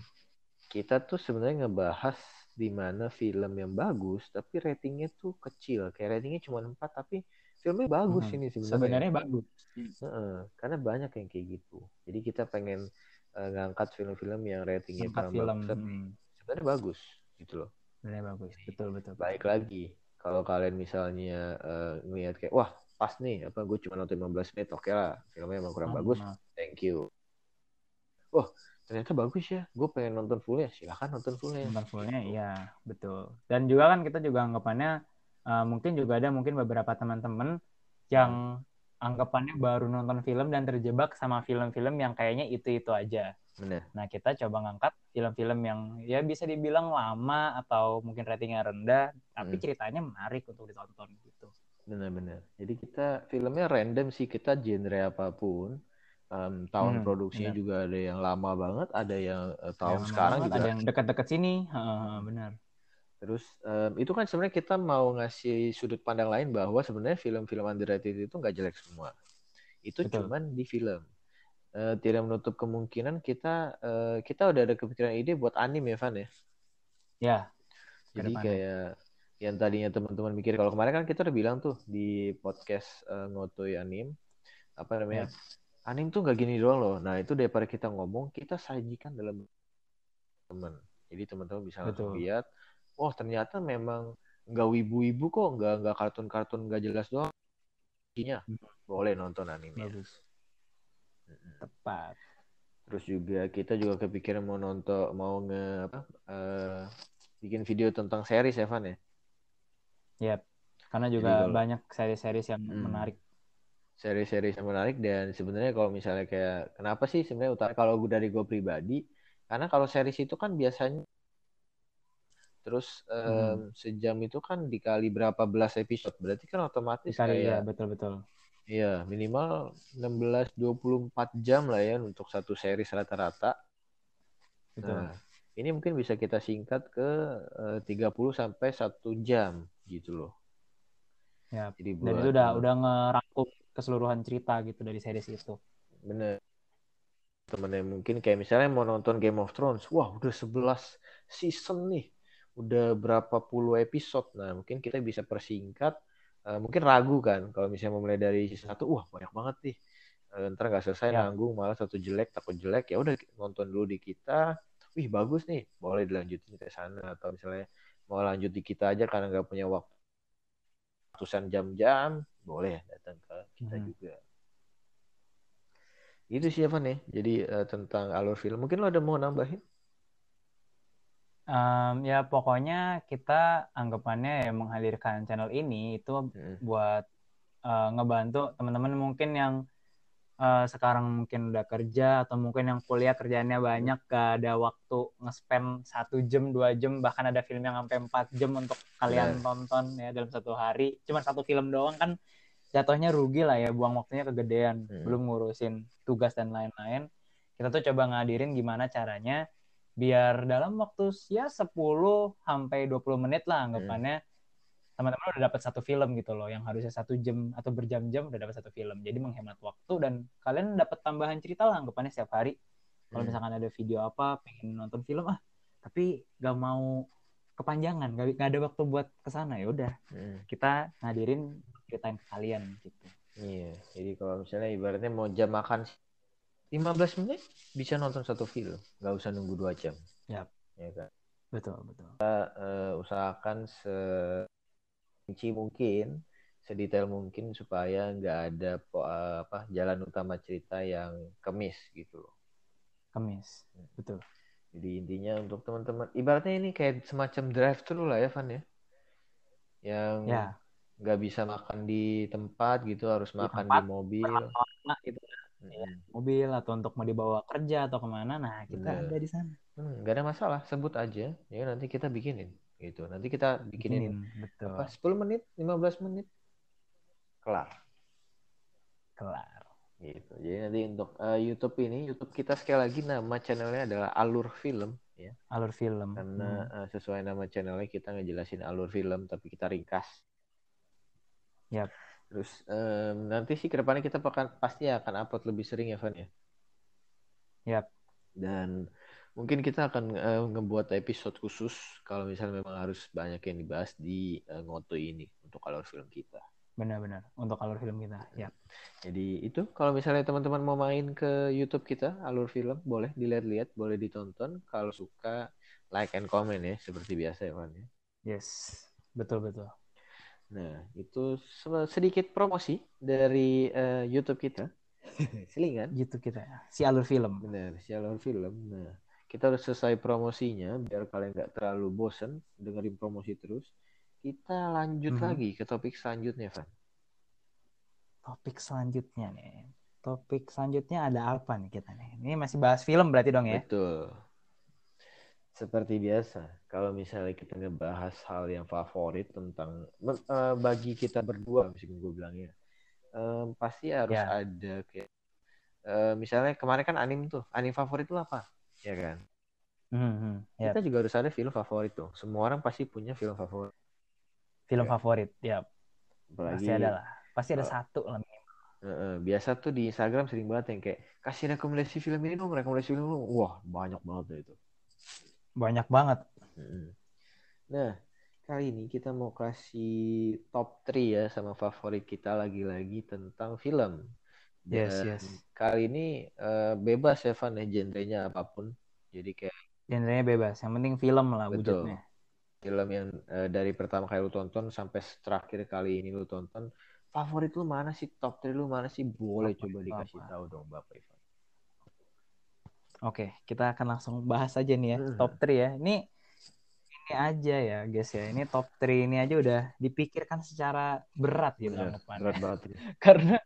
kita tuh sebenarnya ngebahas di mana film yang bagus tapi ratingnya tuh kecil kayak ratingnya cuma 4 tapi filmnya bagus Mhm. ini sebenarnya Sebenarnya bagus. Heeh, karena banyak yang kayak gitu. Jadi kita pengen eh, ngangkat film-film yang ratingnya Angkat film. hmm, sebenarnya bagus gitu loh. Sebenarnya bagus. Betul, betul. Baik lagi, kalau kalian misalnya ngelihat kayak wah pas nih apa gue cuma nonton 15 menit, oke lah filmnya emang kurang Hmm, bagus, nah, thank you. Wah ternyata bagus ya gue pengen nonton fullnya silahkan nonton fullnya nonton fullnya iya betul dan juga kan kita juga anggapannya uh, mungkin juga ada mungkin beberapa teman-teman yang anggapannya baru nonton film dan terjebak sama film-film yang kayaknya itu itu aja. Bener. Nah kita coba ngangkat film-film yang ya bisa dibilang lama atau mungkin ratingnya rendah tapi Hmm. ceritanya menarik untuk ditonton gitu. Bener-bener. Jadi kita filmnya random sih kita genre apa pun. Em, tahun Hmm, produksinya bener. juga ada yang lama banget ada yang eh, tahun Yang sekarang juga ada yang dekat-dekat sini. Heeh, benar Terus em, itu kan sebenarnya kita mau ngasih sudut pandang lain bahwa sebenarnya film-film underrated itu nggak jelek semua. Itu Betul. cuman di film. Eh, tidak menutup kemungkinan kita eh, kita udah ada kepikiran ide buat anime ya Van ya. ya Jadi kayak yang tadinya teman-teman mikir kalau kemarin kan kita udah bilang tuh di podcast eh, ngotoy anim apa namanya anim tuh nggak gini doang loh. Nah itu daripada kita ngomong kita sajikan dalam teman. Jadi teman-teman bisa langsung Betul. lihat, oh ternyata memang nggak wibu-wibu kok, nggak nggak kartun-kartun nggak jelas doang. Hmm. boleh nonton anime. bagus tepat Terus juga kita juga kepikiran mau nonton mau nge apa eh, bikin video tentang series Evan ya. Yap. Karena Jadi juga kalau- banyak seri-series yang Hmm. menarik. Seri-seri yang menarik dan sebenarnya kalau misalnya kayak kenapa sih sebenarnya utara kalau gue dari gue pribadi karena kalau series itu kan biasanya terus em, sejam itu kan dikali berapa belas episode berarti kan otomatis Dikali ya, kayak betul-betul. iya minimal 16 24 jam lah ya untuk satu series rata-rata. Betul. Nah, ini mungkin bisa kita singkat ke eh, 30 sampai 1 jam gitu loh. Ya. Jadi Dan buat itu udah udah ngerangkum keseluruhan cerita gitu dari series itu. bener temennya mungkin kayak misalnya mau nonton Game of Thrones wah udah 11 season nih udah berapa puluh episode. Nah mungkin kita bisa persingkat Eh, mungkin ragu kan kalau misalnya mau mulai dari season 1 wah banyak banget nih. Eh, ntar nggak selesai Ya. nanggung malah satu jelek takut jelek ya udah nonton dulu di kita. Wih bagus nih boleh dilanjutin ke sana. Atau misalnya mau lanjut di kita aja karena nggak punya waktu ratusan jam-jam boleh datang ke kita Hmm. juga. Itu sih Evan ya. Jadi eh, tentang alur film. Mungkin lo ada mau nambahin Em, ya pokoknya kita anggapannya ya menghadirkan channel ini itu Mm. buat eh, ngebantu teman-teman mungkin yang eh, sekarang mungkin udah kerja atau mungkin yang kuliah kerjaannya banyak gak ada waktu nge-spam satu jam dua jam bahkan ada film yang sampai empat jam untuk kalian tonton ya dalam satu hari cuma satu film doang kan jatuhnya rugi lah ya buang waktunya kegedean Hmm. belum ngurusin tugas dan lain-lain kita tuh coba ngadirin gimana caranya biar dalam waktu ya 10 sampai 20 menit lah anggapannya. Teman-teman udah dapat satu film gitu loh yang harusnya satu jam atau berjam-jam udah dapat satu film. Jadi menghemat waktu dan kalian dapat tambahan cerita lah anggapannya setiap hari. Kalau Hmm. misalkan ada video apa pengen nonton film ah tapi gak mau kepanjangan gak, gak ada waktu buat ke sana ya udah. Mm. kita ngadirin ceritain ke kalian gitu. Iya jadi kalau misalnya ibaratnya mau jam makan 15 menit bisa nonton satu film. Nggak usah nunggu dua jam. Yap. ya kan? Betul betul. Eh, usahakan serinci mungkin sedetail mungkin supaya nggak ada eh, apa jalan utama cerita yang kemis gitu loh. Kemis. Betul. Jadi intinya untuk teman-teman, ibaratnya ini kayak semacam drive thru lah ya, Van ya. Yang ya. nggak bisa makan di tempat gitu, harus Di makan tempat, di mobil. gitu Mm. mobil atau untuk mau dibawa kerja atau ke mana nah kita Bener. ada di sana Hmm, nggak ada masalah, sebut aja. Ya nanti kita bikinin gitu. Nanti kita bikinin bikinin betul apa 10 menit, 15 menit. Kelar kelar gitu. Jadi nanti untuk eh, YouTube ini, YouTube kita sekali lagi nama channelnya adalah Alur Film ya. alur film Karena Hmm. eh, sesuai nama channelnya kita ngejelasin alur film tapi kita ringkas. Yap. Terus em, nanti sih ke depannya kita akan pasti akan upload lebih sering ya Van ya. Yap. Dan mungkin kita akan eh, ngebuat episode khusus kalau misalnya memang harus banyak yang dibahas di eh, Ngoto ini untuk alur film kita. benar-benar untuk alur film kita ya Jadi itu kalau misalnya teman-teman mau main ke YouTube kita alur film boleh dilihat-lihat, boleh ditonton. Kalau suka like and comment ya seperti biasa ya Van ya. yes betul betul Nah, itu se- sedikit promosi dari eh, YouTube kita. selingan (laughs) gitu kita si alur film. Bener si alur film. Nah kita udah selesai promosinya biar kalian nggak terlalu bosen dengerin promosi terus. Kita lanjut Mhm. lagi ke topik selanjutnya Van. Topik selanjutnya nih. Topik selanjutnya ada apa nih kita nih? Ini masih bahas film berarti dong ya? Betul seperti biasa kalau misalnya kita ngebahas hal yang favorit tentang eh, bagi kita berdua meskipun gue bilangnya em, pasti harus Ya. ada kayak eh, misalnya kemarin kan anim tuh anim favorit lu apa? Ya kan? Hmm, hmm, ya. Kita juga harus ada film favorit dong semua orang pasti punya film favorit. Film ya. favorit ya. Apalagi pasti ada lah. Pasti ada Oh. satu lah eh, biasa tuh di Instagram sering banget yang kayak kasih rekomendasi film ini dong rekomendasi film dong wah banyak banget deh itu banyak banget. Nah, kali ini kita mau kasih top 3 ya sama favorit kita lagi-lagi tentang film. Yes, Dan yes. Kali ini eh, bebas ya Van ya genrenya apa pun. Jadi kayak genrenya bebas yang penting film lah Betul. wujudnya film yang eh, dari pertama kali lu tonton sampai terakhir kali ini lu tonton, favorit lu mana sih? Top 3 lu mana sih? Boleh Favorit coba dikasih tahu dong Bapak Ivan. Oke, kita akan langsung bahas aja nih ya, Hmm. top 3 ya. Ini ini aja ya, guys ya. Ini top 3 ini aja udah dipikirkan secara berat gitu Bener, anggapannya. berat banget. ini. (laughs) Karena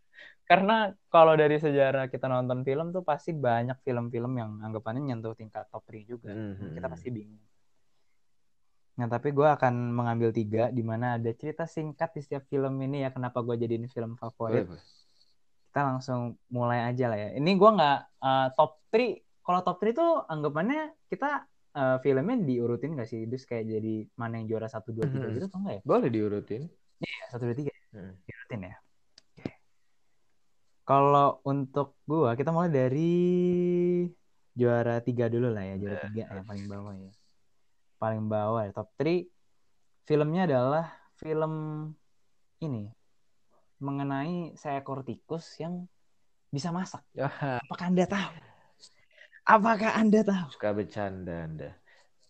karena kalau dari sejarah kita nonton film tuh pasti banyak film-film yang anggapannya nyentuh tingkat top 3 juga. Mhm. Kita pasti bingung. Nah, tapi gue akan mengambil tiga di mana ada cerita singkat di setiap film ini ya. Kenapa gue jadiin film favorit? boleh. kita langsung mulai aja lah ya. Ini gua nggak uh, top 3. Kalau top 3 tuh anggapannya kita uh, filmnya diurutin gak sih? Terus kayak jadi mana yang juara 1, 2, 3 Mhm. gitu atau enggak ya? Boleh diurutin. Iya, 1, 2, 3 Mhm. diurutin ya. Oke. Kalau untuk gua, kita mulai dari juara 3 dulu lah ya. Juara 3 yang paling bawah ya. Paling bawah ya, top 3. Filmnya adalah film ini mengenai seekor tikus yang bisa masak. Ah, Apakah Anda tahu? Apakah Anda tahu? suka bercanda Anda.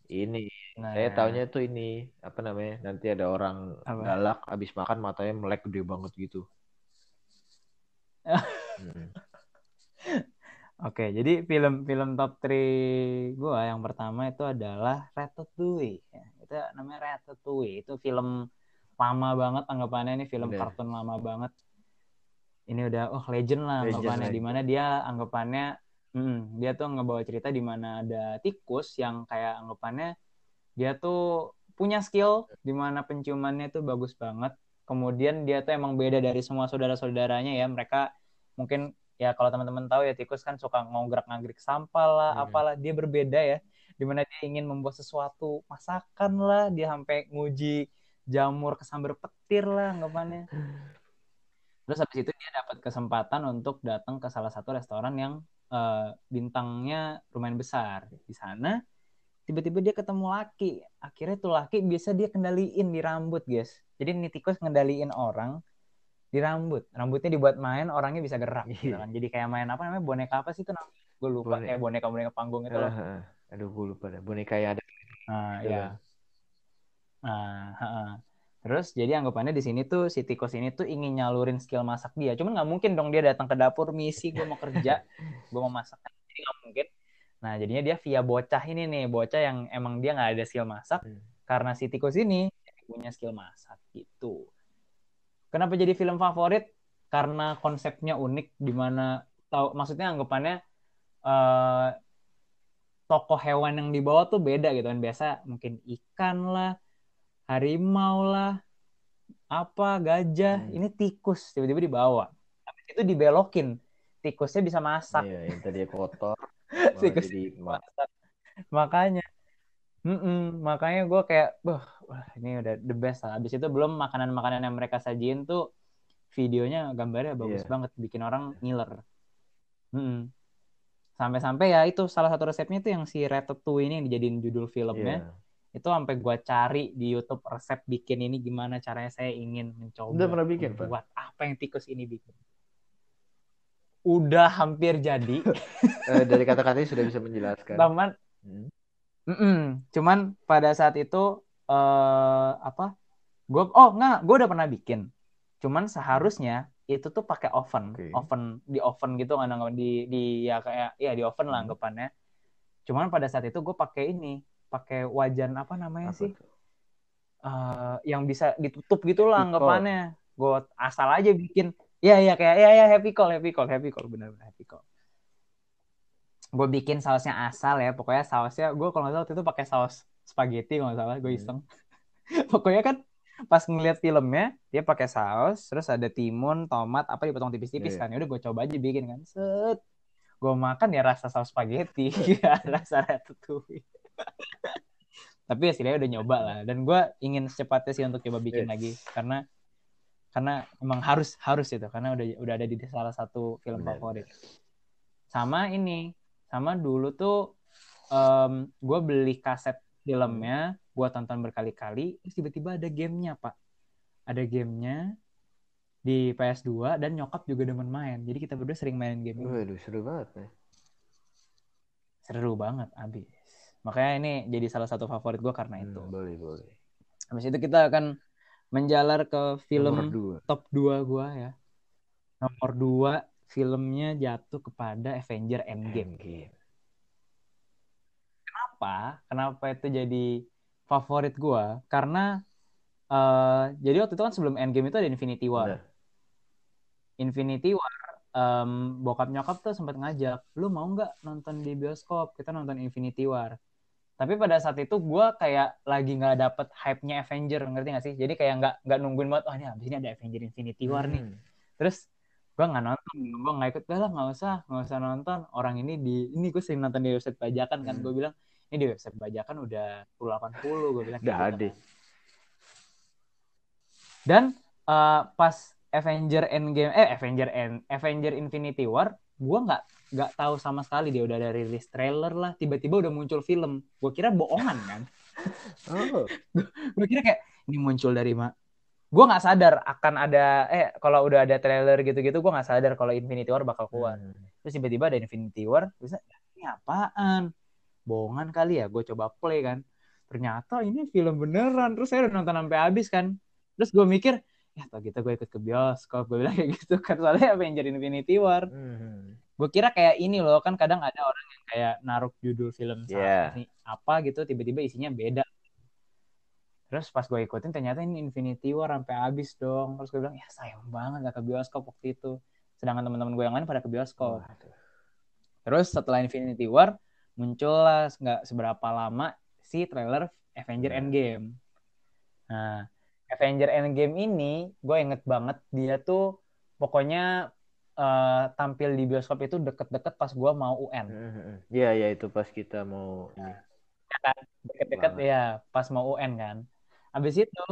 Ini Nah, Saya taunya tuh ini apa namanya? Nanti ada orang Apa? galak abis makan matanya melek gede banget gitu. Mm-mm. (laughs) Oke, jadi film-film top 3 gua yang pertama itu adalah Ratatouille. Ya, itu namanya Ratatouille. Itu film lama banget anggapannya ini film Bener. kartun lama banget. Ini udah oh legend lah Legend, anggapannya legend. di mana dia anggapannya mm, dia tuh ngebawa cerita di mana ada tikus yang kayak anggapannya dia tuh punya skill di mana penciumannya tuh bagus banget. Kemudian dia tuh emang beda dari semua saudara-saudaranya ya. Mereka mungkin ya kalau teman-teman tahu ya tikus kan suka ngograk-ngagrik sampah lah, Hmm. apalah dia berbeda ya. Di mana dia ingin membuat sesuatu masakan lah, dia sampai nguji jamur kesambar petir lah anggapannya. (laughs) Terus habis itu dia dapat kesempatan untuk datang ke salah satu restoran yang eh, bintangnya lumayan besar. Di sana tiba-tiba dia ketemu laki. Akhirnya tuh laki bisa dia kendaliin di rambut, guys. Jadi ini tikus ngendaliin orang di rambut. Rambutnya dibuat main, orangnya bisa gerak. gitu Iya. kan. Jadi kayak main apa namanya boneka apa sih itu? Gue lupa Boneka. kayak boneka-boneka panggung itu loh. Ah, ah. Aduh, gue lupa dah. Boneka yang ada. Nah, ya. Nah. Terus jadi anggapannya di sini tuh si tikus ini tuh ingin nyalurin skill masak dia. Cuman nggak mungkin dong dia datang ke dapur misi gue mau kerja, (laughs) gue mau masak. Jadi nggak mungkin. Nah jadinya dia via bocah ini nih, bocah yang emang dia nggak ada skill masak. Hmm. Karena si tikus ini punya skill masak gitu. Kenapa jadi film favorit? Karena konsepnya unik, di mana tahu maksudnya anggapannya eh tokoh hewan yang dibawa tuh beda gitu kan. Biasa mungkin ikan lah, harimau lah, apa gajah, Hmm. ini tikus tiba-tiba dibawa. Habis itu dibelokin. Tikusnya bisa masak. Iya, yang tadi kotor. (laughs) Tikus jadi ma- masak. Makanya Mm-mm, makanya gue kayak, wah, wah, ini udah the best lah. Abis itu belum makanan-makanan yang mereka sajiin tuh videonya gambarnya bagus Iya. banget, bikin orang ngiler. Mm-mm. Sampai-sampai ya itu salah satu resepnya itu yang si Ratatouille ini yang dijadiin judul filmnya. Iya. Itu sampai gue cari di YouTube resep bikin ini gimana caranya saya ingin mencoba Udah pernah bikin, Pak? buat apa yang tikus ini bikin. Udah hampir jadi, (laughs) Eh, dari kata-katanya sudah bisa menjelaskan. teman. Hmm. Mm-mm. Cuman pada saat itu eh apa? Gue oh nggak, gue udah pernah bikin. Cuman seharusnya itu tuh pakai oven, Oke. oven di oven gitu kan anggapan di di ya kayak ya di oven lah Hmm. anggapannya. Cuman pada saat itu gue pakai ini, pakai wajan apa namanya Apa sih? Eh, yang bisa ditutup gitu lah anggapannya. Gue asal aja bikin. Ya ya kayak ya ya happy call, happy call, happy call benar-benar happy call. Gue bikin sausnya asal ya, pokoknya sausnya gue kalau nggak salah waktu itu pakai saus spaghetti kalau nggak salah, gue Hmm. iseng. (laughs) pokoknya kan pas ngeliat filmnya dia pakai saus, terus ada timun, tomat, apa dipotong tipis-tipis Iya, kan. Ya udah gue coba aja bikin kan. Set. Gue makan ya rasa saus spaghetti, (laughs) ya rasa ratatouille. Tapi hasilnya udah nyoba lah. Dan gue ingin secepatnya sih untuk coba bikin Yes. lagi karena karena emang harus harus itu karena udah udah ada di salah satu film Benar. favorit. Sama ini, sama dulu tuh em gue beli kaset filmnya, gue tonton berkali-kali, terus tiba-tiba ada gamenya pak, ada gamenya di PS2 dan nyokap juga demen main, jadi kita berdua sering main game. Waduh, seru banget nih. Seru banget abis. Makanya ini jadi salah satu favorit gue karena Hmm, itu. boleh, boleh. Habis itu kita akan menjalar ke film Nomor dua. top 2 gua ya. Nomor 2 filmnya jatuh kepada Avenger Endgame. Endgame. Kenapa? Kenapa itu jadi favorit gua? Karena eh jadi waktu itu kan sebelum Endgame itu ada Infinity War. Benar. Infinity War em, bokap nyokap tuh sempat ngajak, lu mau nggak nonton di bioskop? Kita nonton Infinity War. Tapi pada saat itu gua kayak lagi nggak dapet hype-nya Avenger, ngerti nggak sih? Jadi kayak nggak nggak nungguin banget, oh ini abis ini ada Avenger Infinity War nih. Hmm. Terus gue nggak nonton, gue nggak ikut, "Udah lah nggak usah, nggak usah nonton. Orang ini di, ini gue sering nonton di website bajakan kan, Hmm. gue bilang ini di website bajakan udah 1080 gue bilang. Udah gitu ada. kan. Dan eh, pas Avenger Endgame, eh Avenger End, Avenger Infinity War, gue nggak nggak tahu sama sekali dia udah ada rilis trailer lah, tiba-tiba udah muncul film. Gue kira bohongan kan. (laughs) Oh, gue kira kayak ini muncul dari mana gue nggak sadar akan ada eh kalau udah ada trailer gitu-gitu gue nggak sadar kalau Infinity War bakal keluar Hmm. terus tiba-tiba ada Infinity War terus ini apaan bohongan kali ya gue coba play kan ternyata ini film beneran terus saya udah nonton sampai habis kan terus gue mikir ya tau gitu gue ikut ke bioskop gue bilang kayak gitu kan soalnya Avenger Infinity War Hmm. Gue kira kayak ini loh kan kadang ada orang yang kayak naruh judul film sama Yeah. ini apa gitu tiba-tiba isinya beda terus pas gue ikutin ternyata ini Infinity War sampai habis dong terus gue bilang ya sayang banget gak ke bioskop waktu itu sedangkan teman-teman gue yang lain pada ke bioskop Waduh. terus setelah Infinity War muncullah nggak seberapa lama si trailer Avenger Hmm. Endgame nah Avenger Endgame ini gue inget banget dia tuh pokoknya eh, tampil di bioskop itu deket-deket pas gue mau UN Hmm. Iya, ya itu pas kita mau ini. deket-deket Banget. ya pas mau UN kan abis itu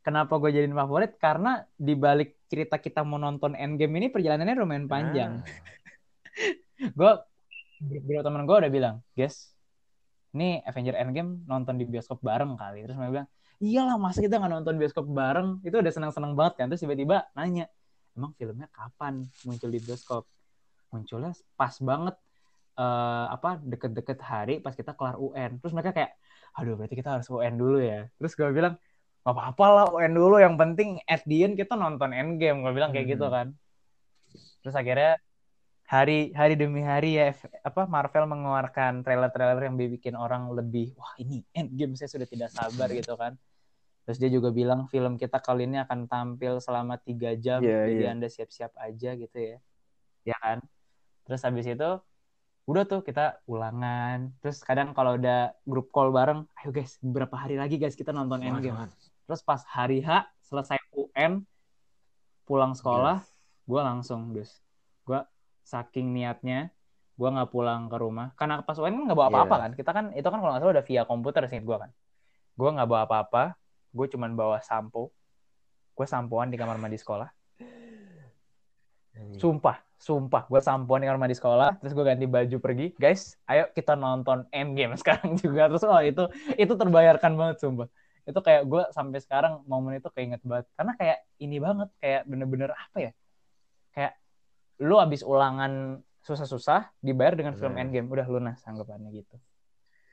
kenapa gue jadiin favorit karena di balik cerita kita mau nonton Endgame ini perjalanannya lumayan panjang (laughs) Ah. gue beberapa teman gue udah bilang guys ini Avenger Endgame nonton di bioskop bareng kali terus mereka bilang iyalah masa kita nggak nonton bioskop bareng itu udah senang-senang banget kan terus tiba-tiba nanya emang filmnya kapan muncul di bioskop? Munculnya pas banget eh, apa deket-deket hari pas kita kelar UN terus mereka kayak aduh berarti kita harus UN dulu ya. Terus gue bilang gak apa-apa lah UN dulu. Yang penting at the end kita nonton Endgame. Gue bilang kayak Hmm. gitu kan. Terus akhirnya hari hari demi hari ya apa Marvel mengeluarkan trailer-trailer yang bikin orang lebih wah ini Endgame saya sudah tidak sabar gitu kan terus dia juga bilang film kita kali ini akan tampil selama tiga jam Iya, jadi iya. anda siap-siap aja gitu ya. Ya kan? Terus habis itu udah tuh kita ulangan. Terus kadang kalau udah grup call bareng ayo guys beberapa hari lagi guys kita nonton Endgame. Waduh. terus pas hari H selesai UN pulang sekolah gue langsung dus. Gue saking niatnya gue nggak pulang ke rumah. Karena pas UN kan nggak bawa apa-apa Iya. kan? Kita kan itu kan kalau nggak salah udah via komputer sih gue kan. Gue nggak bawa apa-apa gue cuman bawa sampo gue sampoan di kamar mandi sekolah. Sumpah, sumpah. Gue sampoan di kamar mandi sekolah, terus gue ganti baju pergi. Guys, ayo kita nonton Endgame (laughs) sekarang juga. Terus oh itu itu terbayarkan banget sumpah. Itu kayak gue sampai sekarang momen itu keinget banget. Karena kayak ini banget, kayak bener-bener apa ya? Kayak lu abis ulangan susah-susah dibayar dengan film. Endgame. Udah lunas anggapannya gitu.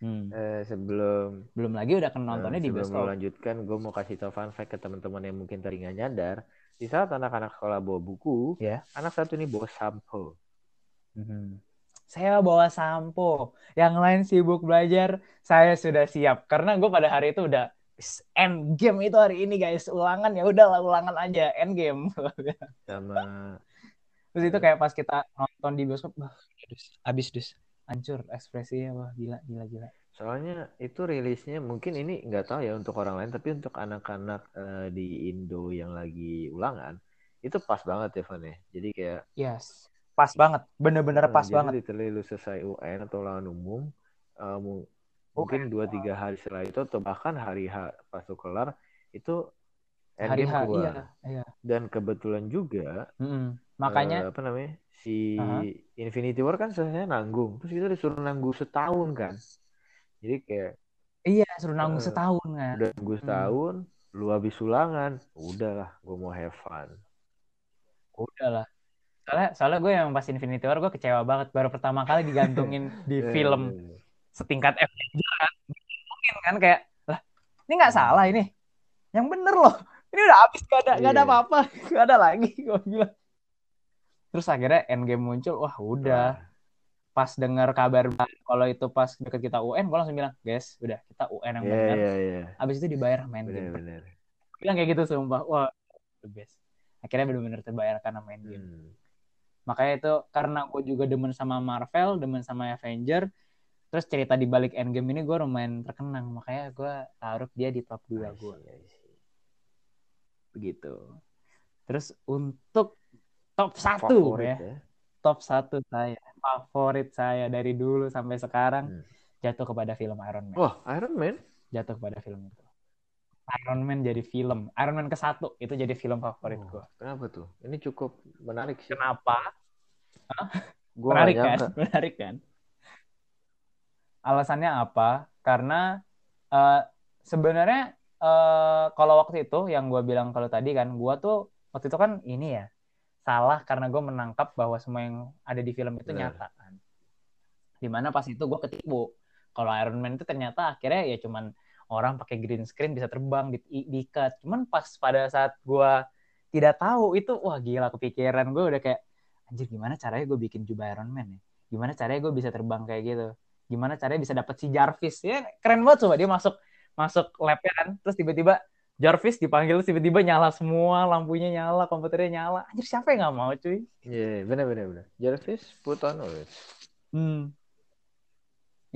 Hmm. Eh, sebelum Belum lagi udah kan nontonnya di sebelum bioskop. melanjutkan, gue mau kasih tau fun fact ke teman-teman yang mungkin tadi nggak nyadar. di saat anak-anak sekolah bawa buku, Ya. anak satu ini bawa sampo. Mhm. Saya bawa sampo. Yang lain sibuk belajar, saya sudah siap. Karena gue pada hari itu udah "Is, end game itu hari ini guys. Ulangan ya udahlah ulangan aja end game. Sama (laughs) Terus itu kayak pas kita nonton di bioskop, abis dus, hancur ekspresinya, wah gila, gila, gila. soalnya itu rilisnya mungkin ini nggak tahu ya untuk orang lain, tapi untuk anak-anak eh, di Indo yang lagi ulangan itu pas banget ya Van ya. Jadi kayak Yes, pas banget, bener-bener pas jadi banget. literally lu selesai UN atau ulangan umum, eh, mu- Oh, mungkin dua tiga hari setelah itu atau bahkan hari H pas lu kelar itu Hari endgame H, keluar. iya, iya. Dan kebetulan juga Mm-mm. Makanya, eh, apa namanya si Aha. Infinity War kan selesai nanggung, terus kita disuruh nanggung setahun kan. Jadi kayak iya suruh nanggung Eh, setahun kan. udah nunggu setahun, lu habis ulangan, udahlah, gue mau have fun. Udah lah. Soalnya, soalnya gue yang pas Infinity War gue kecewa banget. Baru pertama kali digantungin (laughs) di Eh, film setingkat Avenger kan. Mungkin kan kayak, lah ini nggak salah ini. Yang bener loh. Ini udah habis gak ada, gak ada Iya. apa-apa. (laughs) Gak ada lagi. Gue bilang. Terus akhirnya Endgame muncul. Wah udah. Pas dengar kabar kalau itu pas deket kita UN, gue langsung bilang, guys, udah kita UN yang Iya bener. iya iya, Abis itu dibayar main game. benar-benar. Bilang kayak gitu sumpah. Wah, the best. Akhirnya bener-bener terbayar karena main game. Hmm. Makanya itu karena gue juga demen sama Marvel, demen sama Avenger, terus cerita di balik Endgame ini gue lumayan terkenang. Makanya gue taruh dia di top 2 I gue. Begitu. Terus untuk top 1 Favorit ya. ya. Top 1 saya. Favorit saya dari dulu sampai sekarang Hmm. jatuh kepada film Iron Man. Wah, Iron Man? Jatuh kepada film itu. Iron Man jadi film. Iron Man ke satu itu jadi film favorit Oh, gue. Kenapa tuh? Ini cukup menarik sih. Kenapa? (laughs) Gua Menarik kan? nyangka. (laughs) Menarik kan? Alasannya apa? Karena eh, sebenarnya eh, kalau waktu itu yang gue bilang kalau tadi kan, gue tuh waktu itu kan ini ya salah karena gue menangkap bahwa semua yang ada di film itu Benar. nyata kan. Di mana pas itu gue ketipu. Kalau Iron Man itu ternyata akhirnya ya cuman orang pakai green screen bisa terbang di, di cut. Cuman pas pada saat gue tidak tahu itu wah gila kepikiran gue udah kayak anjir gimana caranya gue bikin jubah Iron Man ya? Gimana caranya gue bisa terbang kayak gitu? Gimana caranya bisa dapet si Jarvis? Ya keren banget coba dia masuk masuk labnya kan, terus tiba-tiba Jarvis dipanggil tiba-tiba nyala semua, lampunya nyala, komputernya nyala. Anjir siapa yang nggak mau cuy? Iya, benar benar benar. Jarvis put on. Hmm.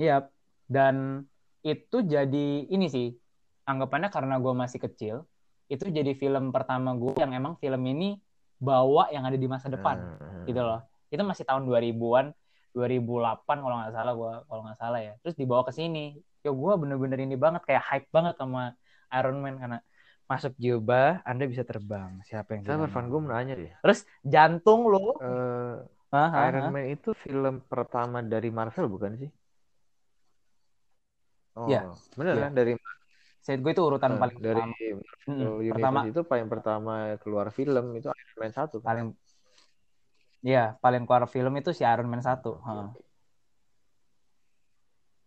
Iya, dan itu jadi ini sih anggapannya karena gue masih kecil, itu jadi film pertama gue yang emang film ini bawa yang ada di masa depan. Ah, gitu loh. Itu masih tahun 2000-an, 2008 kalau nggak salah gua kalau nggak salah ya. Terus dibawa ke sini. Ya gua bener-bener ini banget kayak hype banget sama Iron Man karena masuk jubah Anda bisa terbang. Siapa yang tidak Van, mau? gue mau nanya deh. Terus jantung lo Eh, Hah, hah, Iron hah. Man itu film pertama dari Marvel bukan sih? Oh, Iya. bener Iya. kan dari Saya gue itu urutan eh, paling dari pertama. Universe pertama itu paling pertama keluar film itu Iron Man 1 kan? paling Iya, paling keluar film itu si Iron Man 1. Oke, Heeh. oke.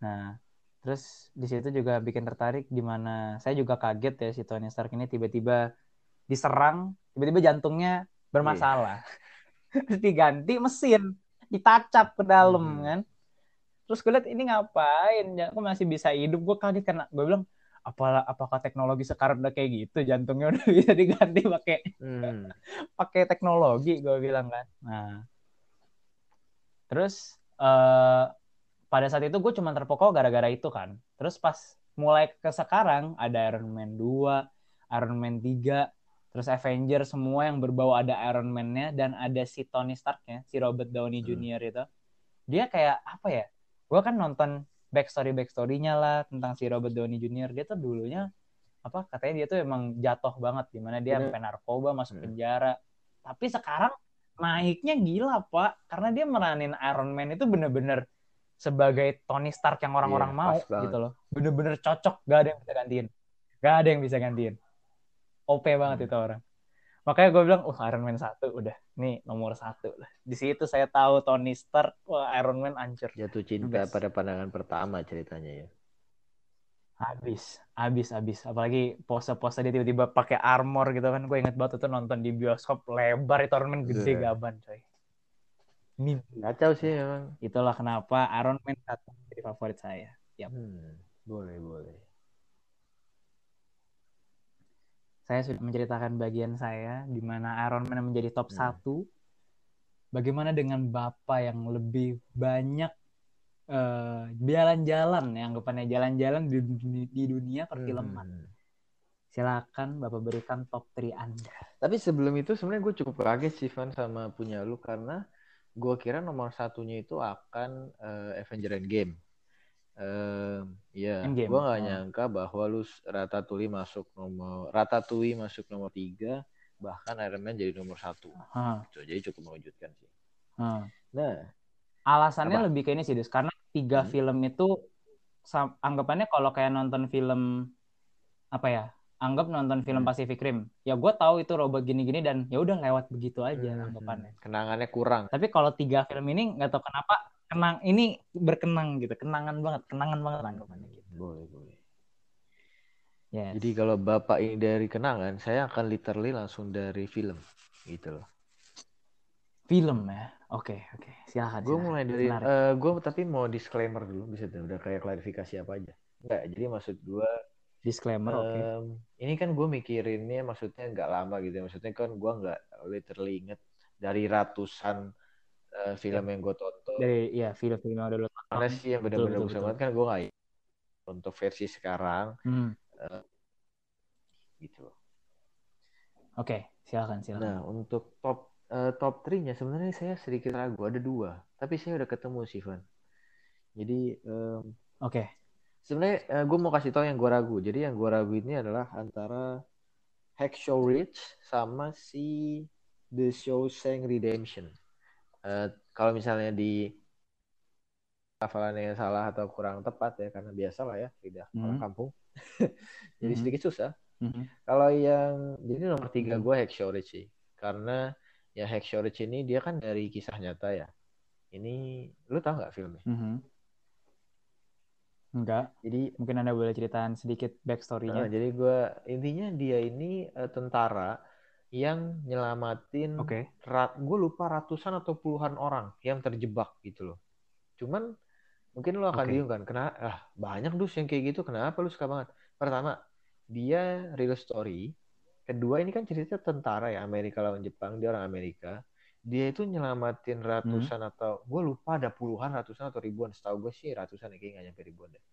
Nah, terus di situ juga bikin tertarik di mana saya juga kaget ya si Tony Stark ini tiba-tiba diserang, tiba-tiba jantungnya bermasalah. Terus (laughs) diganti mesin, ditacap ke dalam Hmm. kan. Terus gue liat ini ngapain? Ya, Kok masih bisa hidup? Gue kaget karena gue bilang apa apakah teknologi sekarang udah kayak gitu jantungnya udah (laughs) bisa diganti pakai Hmm. (laughs) pakai teknologi gue bilang kan nah terus eh pada saat itu gue cuma terpokok gara-gara itu kan terus pas mulai ke sekarang ada Iron Man 2 Iron Man 3 terus Avenger semua yang berbau ada Iron Man-nya dan ada si Tony Stark-nya si Robert Downey Hmm. Jr. itu dia kayak apa ya gue kan nonton backstory backstory-nya lah tentang si Robert Downey Jr. dia tuh dulunya apa katanya dia tuh emang jatuh banget di mana dia Bener. sampai narkoba masuk Hmm. penjara tapi sekarang naiknya gila pak karena dia meranin Iron Man itu bener-bener sebagai Tony Stark yang orang-orang Iya, mau gitu loh bener-bener cocok gak ada yang bisa gantiin gak ada yang bisa gantiin OP banget Hmm. itu orang makanya gue bilang uh Iron Man satu udah nih nomor satu lah di situ saya tahu Tony Stark wah Iron Man hancur Jatuh cinta Best. pada pandangan pertama ceritanya ya. Habis, habis, habis. Apalagi pose-pose dia tiba-tiba pakai armor gitu kan. Gue inget banget itu nonton di bioskop lebar itu Iron Man gede Iya. gaban coy. Kacau sih emang. itulah kenapa Iron Man satu jadi favorit saya. Yap. Hmm, boleh boleh. Saya sudah menceritakan bagian saya di mana Iron Man menjadi top Hmm. satu. Bagaimana dengan Bapak yang lebih banyak eh, jalan-jalan, yang anggapannya jalan-jalan di, dunia- di dunia perfilman. Hmm. Silakan Bapak berikan top 3 Anda. Tapi sebelum itu sebenarnya gue cukup kaget sih Van sama punya lu karena gue kira nomor satunya itu akan eh, Avenger Endgame. Eh, ya, Endgame, gue nggak oh. nyangka bahwa lu Ratatouille masuk nomor Ratatouille masuk nomor tiga, bahkan Iron Man jadi nomor satu. Gitu. Jadi cukup mengejutkan sih. hah. Nah, Alasannya Apa? lebih ke ini sih, Dus. Karena tiga Hmm. film itu anggapannya kalau kayak nonton film apa ya? Anggap nonton film Hmm. Pacific Rim. Ya gue tahu itu robot gini-gini dan ya udah lewat begitu aja hmm, anggapannya. kenangannya kurang. Tapi kalau tiga film ini nggak tahu kenapa kenang ini berkenang gitu, kenangan banget, kenangan banget anggapannya gitu. Boleh boleh. Yes. Jadi kalau bapak ini dari kenangan, saya akan literally langsung dari film, gitu loh. film ya. Oke, oke. Silakan. Gue silakan. mulai dari, Menarik. gue tapi mau disclaimer dulu, bisa tuh, udah kayak klarifikasi apa aja. Enggak, jadi maksud gue, disclaimer oke. em, ini kan gue mikirinnya maksudnya nggak lama gitu ya. Maksudnya kan gue nggak literally inget dari ratusan eh, film yang gue tonton. Dari ya film-film yang udah lo tonton. Mana sih yang benar-benar bagus banget kan gue nggak untuk versi sekarang Hmm. gitu loh. Oke, silakan silakan. Nah, untuk top eh, top 3-nya sebenarnya saya sedikit ragu, ada dua. Tapi saya udah ketemu sih, Van. Jadi em, Oke. Sebenarnya gue mau kasih tahu yang gue ragu. Jadi yang gue ragu ini adalah antara Hacksaw Ridge sama si The Shawshank Redemption. Eh, kalau misalnya di hafalannya yang salah atau kurang tepat ya karena biasa lah ya lidah orang (laughs) Hmm. kampung. Jadi Mhm. sedikit susah. Mhm. Kalau yang jadi nomor tiga Hmm. gue Hacksaw Ridge sih, karena ya Hacksaw Ridge ini dia kan dari kisah nyata ya. Ini lu tau nggak filmnya? Mhm. Enggak. Jadi Mungkin Anda boleh ceritain sedikit backstory-nya. jadi gue intinya dia ini eh, tentara yang nyelamatin Oke. gue lupa ratusan atau puluhan orang yang terjebak gitu loh. Cuman mungkin lu akan bingung kan, kenapa? Ah, banyak dus yang kayak gitu. Kenapa lu suka banget? Pertama, dia real story. Kedua, ini kan cerita tentara ya Amerika lawan Jepang. Dia orang Amerika. Dia itu nyelamatin ratusan atau gue lupa ada puluhan, ratusan atau ribuan. Setahu gue sih ratusan ya, kayaknya nggak nyampe ribuan deh.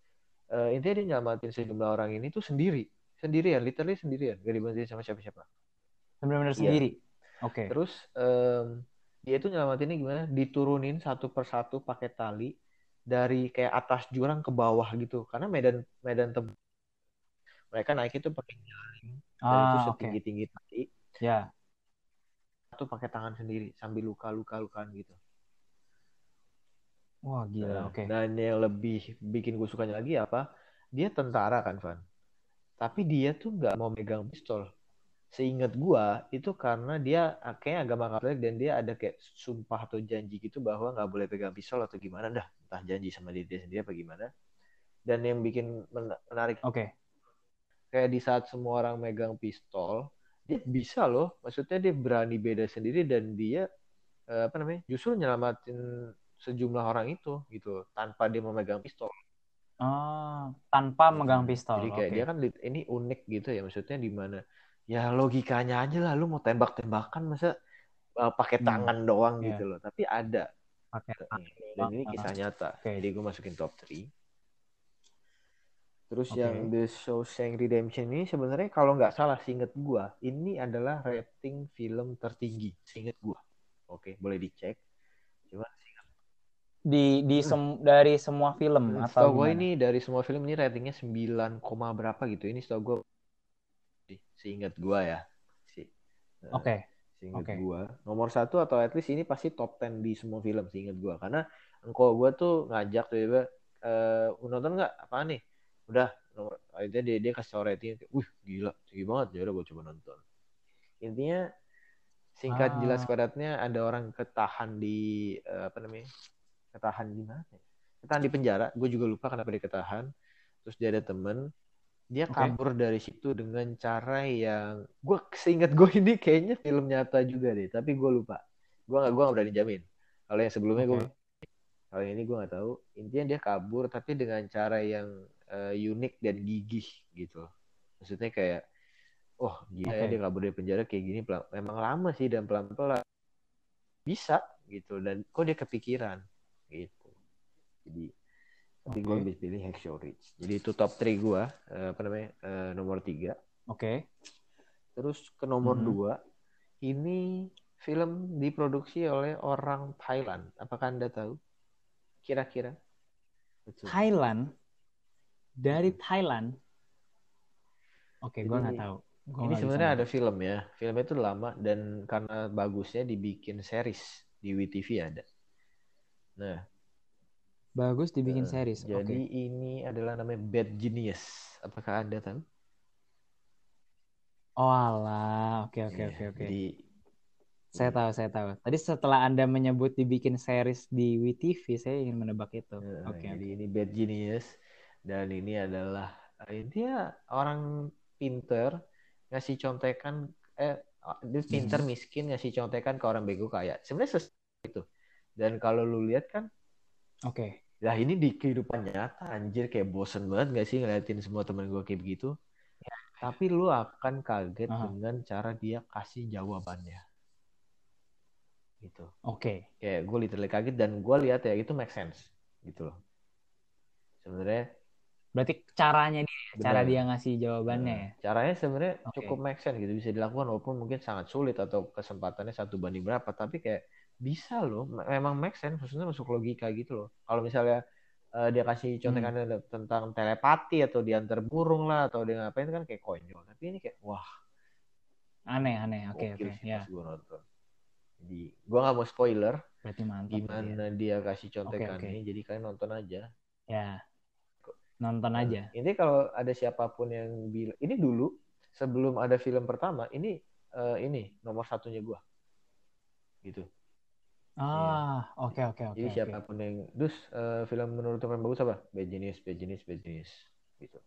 Eh, intinya dia nyelamatin sejumlah orang ini tuh sendiri, sendirian, literally sendirian, gak dibantuin sama siapa-siapa. Benar-benar Iya. sendiri. Oke. Terus em, dia itu nyelamatinnya gimana? Diturunin satu persatu pakai tali dari kayak atas jurang ke bawah gitu. Karena medan medan tebal. Mereka naik itu pakai jaring dan itu Ah, oke. setinggi tinggi tali. Ya. Satu pakai tangan sendiri sambil luka luka lukaan gitu. Wah, gila. Nah, Oke. Dan yang lebih bikin gue sukanya lagi apa? Dia tentara kan, Van. Tapi dia tuh nggak mau megang pistol. Seingat gua itu karena dia kayaknya agama Katolik dan dia ada kayak sumpah atau janji gitu bahwa nggak boleh pegang pistol atau gimana dah. Entah janji sama diri dia sendiri apa gimana. Dan yang bikin men- menarik Oke. kayak di saat semua orang megang pistol, dia bisa loh. Maksudnya dia berani beda sendiri dan dia eh, apa namanya? Justru nyelamatin sejumlah orang itu gitu tanpa dia memegang pistol. Ah, tanpa megang pistol. Jadi kayak Oke. dia kan ini unik gitu ya maksudnya di mana ya logikanya aja lah lu mau tembak-tembakan masa uh, pakai Hmm. tangan doang Iya. gitu loh. Tapi ada Pakai dan ini Ah, kisah nyata. Oke. Jadi gue masukin top 3. Terus Oke. yang The Shawshank Redemption ini sebenarnya kalau nggak salah seinget gue ini adalah rating film tertinggi seinget gue. Oke, boleh dicek. Cuma di di sem- dari semua film atau Setahu gue gimana? ini dari semua film ini ratingnya 9, koma berapa gitu. Ini setahu gue seingat gue ya. Si. Nah, Oke. Seingat Oke. gue. Nomor satu atau at least ini pasti top 10 di semua film seingat gue. Karena engkau gue tuh ngajak tiba-tiba eh nonton nggak apa nih? Udah nomor akhirnya dia dia kasih tau rating wih gila tinggi banget ya udah gue coba nonton intinya singkat Ah. jelas padatnya ada orang ketahan di eh, apa namanya ketahan di mana ya? ketahan di penjara gue juga lupa kenapa dia ketahan terus dia ada temen dia kabur dari situ dengan cara yang gue seingat gue (laughs) ini kayaknya film nyata juga deh tapi gue lupa gue nggak gue nggak berani jamin kalau yang sebelumnya gue Oke. kalau yang ini gue nggak tahu intinya dia kabur tapi dengan cara yang eh, unik dan gigih gitu. Maksudnya kayak oh gila ya Oke. dia kabur dari penjara kayak gini pelan- memang lama sih dan pelan pelan bisa gitu dan kok dia kepikiran gitu. Jadi tapi gue lebih pilih Hacksaw Ridge jadi itu top 3 gue eh, apa namanya eh, nomor 3 Oke. terus ke nomor. 2 ini film diproduksi oleh orang Thailand. Apakah anda tahu? Kira-kira. Thailand dari Thailand. Oke, gue Jadi, nggak tahu. Gua ini sebenarnya ada film ya filmnya itu lama dan karena bagusnya dibikin series di WTV ada nah bagus dibikin eh, series. Jadi ini adalah namanya Bad Genius apakah anda tahu Oh alah, oke oke Iya, oke oke. Saya tahu, saya tahu. Tadi setelah Anda menyebut dibikin series di WTV, saya ingin menebak itu. eh, Oke. jadi oke. ini Bad Genius dan ini adalah eh, dia orang pinter ngasih contekan eh dia pinter Hmm. miskin ngasih contekan ke orang bego kaya sebenarnya sesuatu itu dan kalau lu lihat kan Oke. Lah ini di kehidupan nyata anjir kayak bosen banget gak sih ngeliatin semua temen gue kayak begitu. Tapi lu akan kaget Aha. dengan cara dia kasih jawabannya. Gitu. Oke. Kayak gue literally kaget dan gue lihat ya itu make sense. Gitu loh. Sebenarnya Berarti caranya dia, cara Benar. dia ngasih jawabannya ya. nah, caranya sebenarnya Oke. cukup make sense gitu bisa dilakukan walaupun mungkin sangat sulit atau kesempatannya satu banding berapa tapi kayak bisa loh Me- memang make sense maksudnya masuk logika gitu loh kalau misalnya eh, dia kasih contekan Hmm. tentang telepati atau diantar burung lah atau dia ngapain kan kayak konyol tapi ini kayak wah Aneh, aneh. Oke, gokil oke. sih Ya, gue nonton jadi gue nggak mau spoiler berarti mantap. berarti ya. gimana dia kasih contekan oke. ini jadi kalian nonton aja Ya. Nonton Nah, aja. Ini kalau ada siapa pun yang bilang ini dulu sebelum ada film pertama ini eh, ini nomor satunya gua gitu. Ah, oke oke oke. Jadi oke. siapa pun yang dus eh, film menurut yang bagus apa? Bad Genius, Bad Genius, Bad Genius gitu.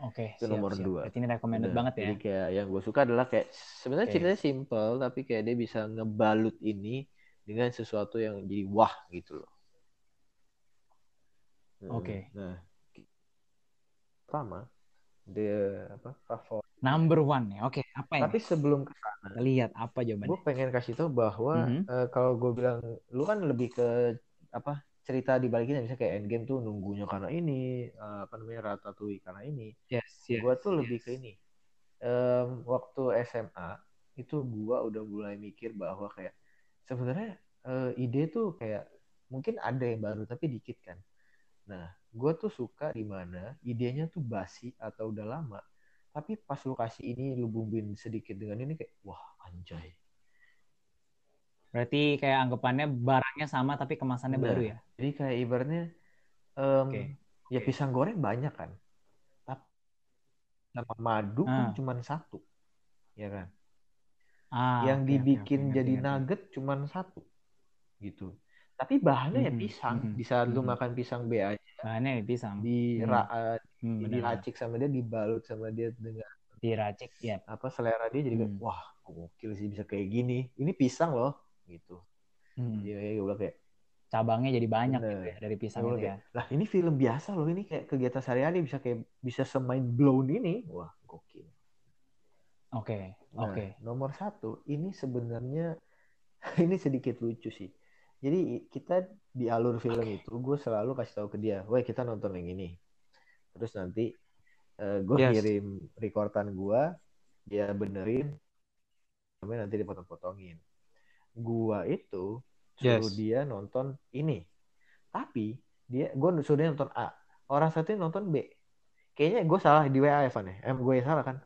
Oke, Itu siap, nomor siap. dua. Berarti ini recommended Bener. banget ya. Jadi kayak yang gue suka adalah kayak sebenarnya Oke. ceritanya simple tapi kayak dia bisa ngebalut ini dengan sesuatu yang jadi wah gitu loh. Hmm, Oke. Nah, pertama dia apa? favorit. Number one ya. Oke, apa ini? Tapi sebelum ke sana, lihat apa jawabannya. gue pengen kasih tau bahwa Mhm. eh, kalau gue bilang lu kan lebih ke apa cerita di baliknya misalnya kayak Endgame tuh nunggunya karena ini eh, apa namanya Ratatouille karena ini Yes, yes. gue tuh lebih yes. ke ini Em, waktu SMA itu gue udah mulai mikir bahwa kayak sebenarnya eh, ide tuh kayak mungkin ada yang baru tapi dikit kan nah gue tuh suka di mana idenya tuh basi atau udah lama tapi pas lu kasih ini lu bumbuin sedikit dengan ini kayak wah anjay Berarti kayak anggapannya barangnya sama tapi kemasannya Bener. baru ya. Jadi kayak ibaratnya em, Oke. ya pisang goreng banyak kan. Tapi sama madu kan Ah. cuma satu. Ya kan? Ah, Yang oke, dibikin oke, ngerti, jadi nugget cuma satu. Gitu. Tapi bahannya ya pisang. mhm, Di saat lu makan pisang B aja Bahannya ya pisang. di Hmm. Hmm, diracik sama dia dibalut sama dia dengan Diracik, ya. apa selera dia jadi Hmm. wah gokil sih bisa kayak gini. Ini pisang loh gitu. Hmm. Dia bilang kayak Cabangnya jadi banyak Bener. gitu ya dari pisang itu ya. lah ini film biasa loh ini kayak kegiatan sehari-hari bisa kayak bisa semain blown ini wah gokil Oke, nah oke. nomor satu ini sebenarnya (laughs) ini sedikit lucu sih jadi kita di alur film Oke. itu gue selalu kasih tahu ke dia woi kita nonton yang ini terus nanti gue Yes. kirim rekordan gue dia benerin sampai nanti dipotong-potongin gua itu suruh Yes. dia nonton ini tapi dia gue suruh dia nonton A orang satu nonton B kayaknya gue salah di WA Evan ya em gue yang salah kan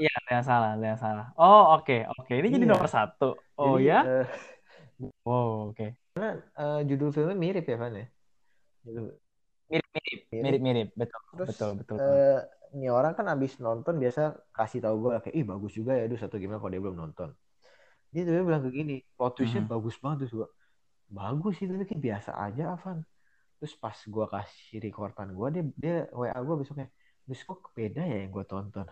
Iya, ada yang salah, ada yang salah. Oh, oke, oke. Ini jadi Iya. nomor satu. Oh Jadi, ya? eh, Wow, oke. eh, judul filmnya mirip ya Van ya Mirip-mirip, Mirip. mirip-mirip. Betul, Terus, betul, betul. eh, ini orang kan abis nonton biasa kasih tahu gue kayak ih bagus juga ya aduh satu gimana kalau dia belum nonton dia tiba bilang kayak gini plot twistnya Mhm. bagus banget terus gue bagus sih tapi kayak biasa aja Avan terus pas gue kasih rekordan gue dia dia wa gue besoknya terus kok beda ya yang gue tonton (laughs)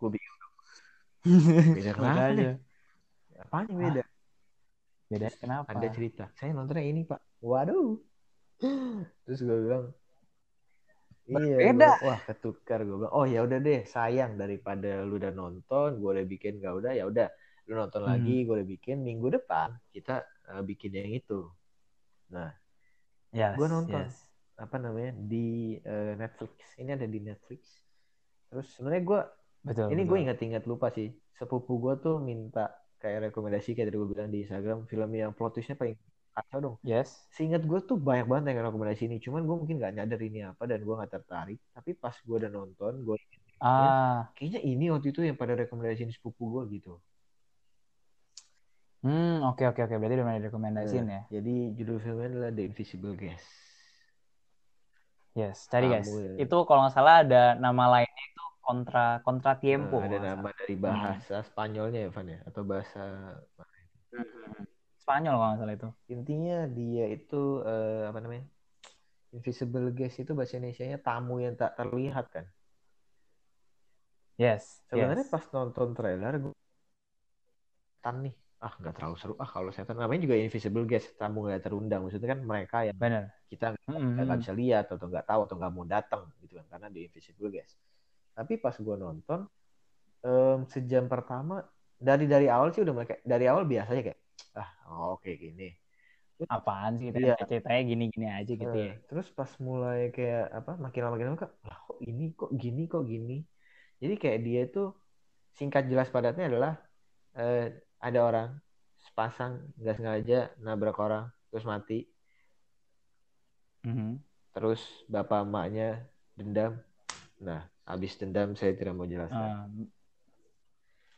gue bingung (laughs) beda kenapa apaan yang beda Beda kenapa? ada cerita saya nontonnya ini pak waduh (gasps) terus gue bilang iya Berbeda. gua- wah ketukar gue bilang oh ya udah deh sayang daripada lu udah nonton gue udah bikin gak udah ya udah lu nonton Hmm. lagi gue udah bikin minggu depan kita uh, bikin yang itu nah Yes, Gua nonton. yes. apa namanya di uh, Netflix ini ada di Netflix terus sebenarnya gue Betul. ini gue ingat-ingat lupa sih sepupu gue tuh minta kayak rekomendasi kayak tadi gue bilang di Instagram film yang plot twistnya paling kacau dong Yes. Seingat gue tuh banyak banget yang rekomendasi ini. Cuman gue mungkin gak nyadar ini apa dan gue gak tertarik. Tapi pas gue udah nonton, gue Ah, kayaknya ini waktu itu yang pada rekomendasiin sepupu gue gitu. hmm, oke oke oke. Berarti udah mulai direkomendasiin Nah, ya. Jadi judul filmnya adalah The Invisible Guest. Yes, cari guys. Ya. Itu kalau nggak salah ada nama lainnya itu kontra kontra tiempo. Nah, ada kalau nggak nama dari bahasa Spanyolnya ya, Van ya? Atau bahasa... salah. Hmm. Spanyol kalau nggak salah itu. Intinya dia itu, eh, apa namanya? Invisible Guest itu bahasa Indonesia-nya tamu yang tak terlihat kan. Yes. Sebenarnya yes. pas nonton trailer gue setan nih. Ah nggak terlalu seru. Ah kalau setan namanya juga invisible guest, tamu nggak terundang. Maksudnya kan mereka yang Bener. kita nggak Mm-mm. nggak bisa lihat atau nggak tahu atau nggak mau datang gitu kan karena di invisible guest. Tapi pas gue nonton em, sejam pertama dari dari awal sih udah kayak dari awal biasanya kayak ah oh, oke gini. Apaan sih Iya. ceritanya gini-gini aja gitu Eh, ya. Terus pas mulai kayak apa makin lama makin lama kok lah kok ini kok gini kok gini. Jadi kayak dia itu singkat jelas padatnya adalah eh, ada orang sepasang nggak sengaja nabrak orang terus mati Mhm. terus bapak emaknya dendam. Nah habis dendam saya tidak mau jelaskan. Um,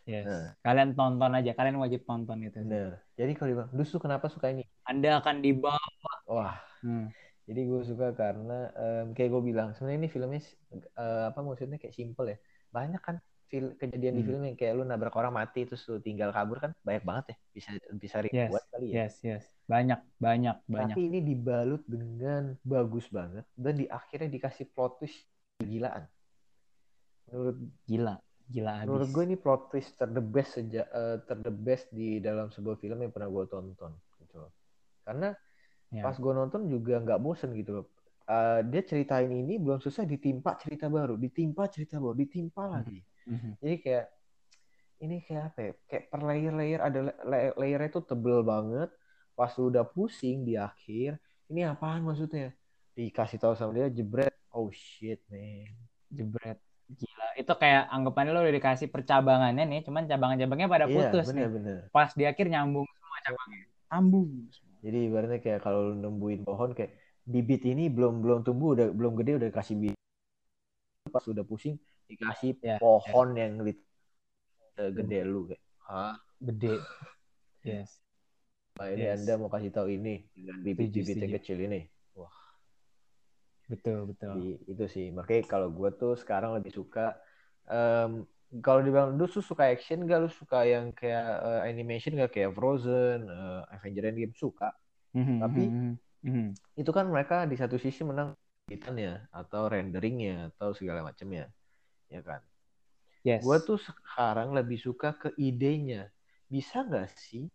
yes. Nah. Kalian tonton aja. Kalian wajib tonton itu. Bener. Jadi kalau dibilang, Dus tuh kenapa suka ini? Anda akan dibawa. Wah, Hmm. jadi gue suka karena em, kayak gue bilang sebenarnya ini filmnya eh, apa maksudnya kayak simple ya. Banyak kan fil- kejadian di Hmm. film yang kayak lu nabrak orang mati terus lu tinggal kabur kan banyak banget ya. Bisa bisa Yes. ribuan kali ya. Yes, yes. Banyak, banyak, banyak. Tapi ini dibalut dengan bagus banget dan di akhirnya dikasih plot twist gilaan. Menurut Gila, gila abis. menurut gue ini plot twist ter the best sejak eh, ter the best di dalam sebuah film yang pernah gue tonton gitu loh. Karena Ya. pas gue nonton juga nggak bosen gitu loh. Eh, dia ceritain ini belum selesai ditimpa cerita baru, ditimpa cerita baru, ditimpa lagi. Mhm. Jadi kayak ini kayak apa ya? Kayak per layer-layer ada la- layernya itu tebel banget. Pas lu udah pusing di akhir, ini apaan maksudnya? Dikasih tahu sama dia jebret. Oh shit, man. Jebret. Gila. Itu kayak anggapannya lo udah dikasih percabangannya nih, cuman cabang-cabangnya pada Iya, putus nih. bener-bener. Pas di akhir nyambung semua cabangnya. Sambung. Jadi ibaratnya kayak kalau nembuin pohon kayak bibit ini belum belum tumbuh udah belum gede udah kasih bibit. Pas udah pusing dikasih Ya, pohon yang lit- eh, gede lu kayak. Hah? Gede. (laughs) Yes. Nah, ini Yes. Anda mau kasih tahu ini dengan bibit-bibit yang kecil ini. Betul, betul. Jadi itu sih. Makanya kalau gue tuh sekarang lebih suka em, kalau dibilang lu suka action gak lu suka yang kayak eh, animation gak kayak Frozen, eh, Avenger Endgame suka. Mhm, Tapi- mhm, mhm. Itu kan mereka di satu sisi menang editannya atau renderingnya atau segala macamnya. Ya kan? Yes. Gue tuh sekarang lebih suka ke idenya. Bisa nggak sih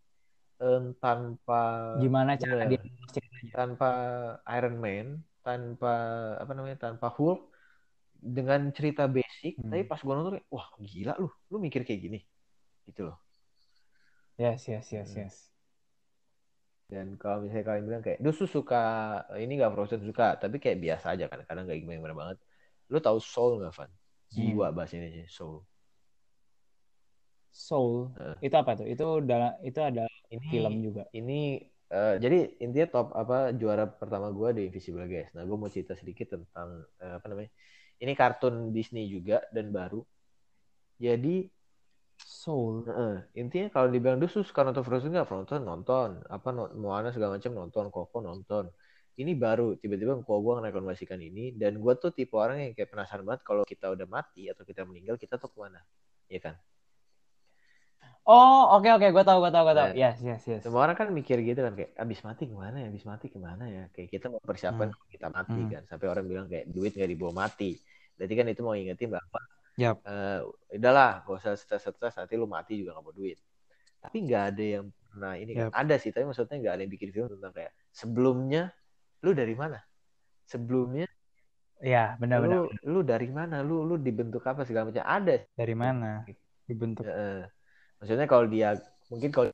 em, tanpa gimana cara Bener. dia tanpa Iron Man, tanpa apa namanya, tanpa Hulk, dengan cerita basic, Hmm. tapi pas gue nonton, wah gila lu, lu mikir kayak gini, gitu loh. Yes, yes, yes, Hmm. yes. Dan kalau misalnya kalian bilang kayak, lu suka ini gak Frozen suka, tapi kayak biasa aja kan, kadang gak gimana banget. Lu tahu Soul gak, Van? Jiwa bahasa Indonesia, Soul. Soul. Eh. Itu apa tuh? Itu udah itu ada Ini film juga. ini eh, jadi intinya top apa juara pertama gue di Invisible Guys. Nah, gue mau cerita sedikit tentang eh, apa namanya? Ini kartun Disney juga dan baru. Jadi Soul. Heeh. intinya kalau dibilang lu suka nonton Frozen nggak nonton nonton apa no- Moana segala macam nonton Coco nonton ini baru tiba-tiba kok gue merekomendasikan ini dan gue tuh tipe orang yang kayak penasaran banget kalau kita udah mati atau kita meninggal kita tuh ke mana ya kan Oh, oke oke, gue tau gue tau gue tau. Nah, Yes yes yes. Semua orang kan mikir gitu kan kayak abis mati gimana ya, abis mati gimana ya. Kayak kita mau persiapan Hmm. kita mati Hmm. kan. Sampai orang bilang kayak duit nggak dibawa mati. Berarti kan itu mau ingetin bahwa Yap. eh, udahlah gak usah stres-stres nanti lu mati juga gak mau duit. Tapi nggak ada yang pernah ini kan. Yap. Ada sih, tapi maksudnya nggak ada yang bikin film tentang kayak sebelumnya lu dari mana? Sebelumnya Iya benar-benar. lu lu dari mana? Lu lu dibentuk apa segala macam ada Dari mana dibentuk? Ya, eh. Maksudnya kalau dia mungkin kalau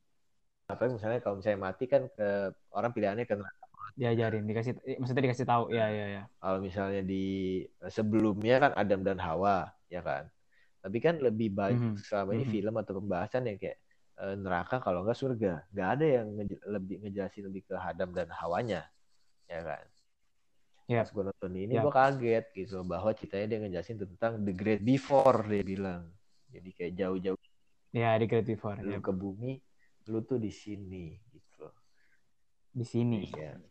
apa misalnya kalau misalnya mati kan ke orang pilihannya ke neraka. Diajarin, dikasih, eh, maksudnya dikasih tahu. Iya iya iya. kalau misalnya di sebelumnya kan Adam dan Hawa ya kan tapi kan lebih banyak Mhm. selama ini Mhm. film atau pembahasan yang kayak eh, neraka kalau nggak surga nggak ada yang nge- lebih ngejelasin lebih ke Adam dan Hawanya ya kan pas gue nonton ini Yap. gue kaget gitu bahwa ceritanya dia ngejelasin tentang the great before dia bilang jadi kayak jauh-jauh Ya di Great Before. lu Yap. ke bumi lu tuh di sini gitu. Di sini.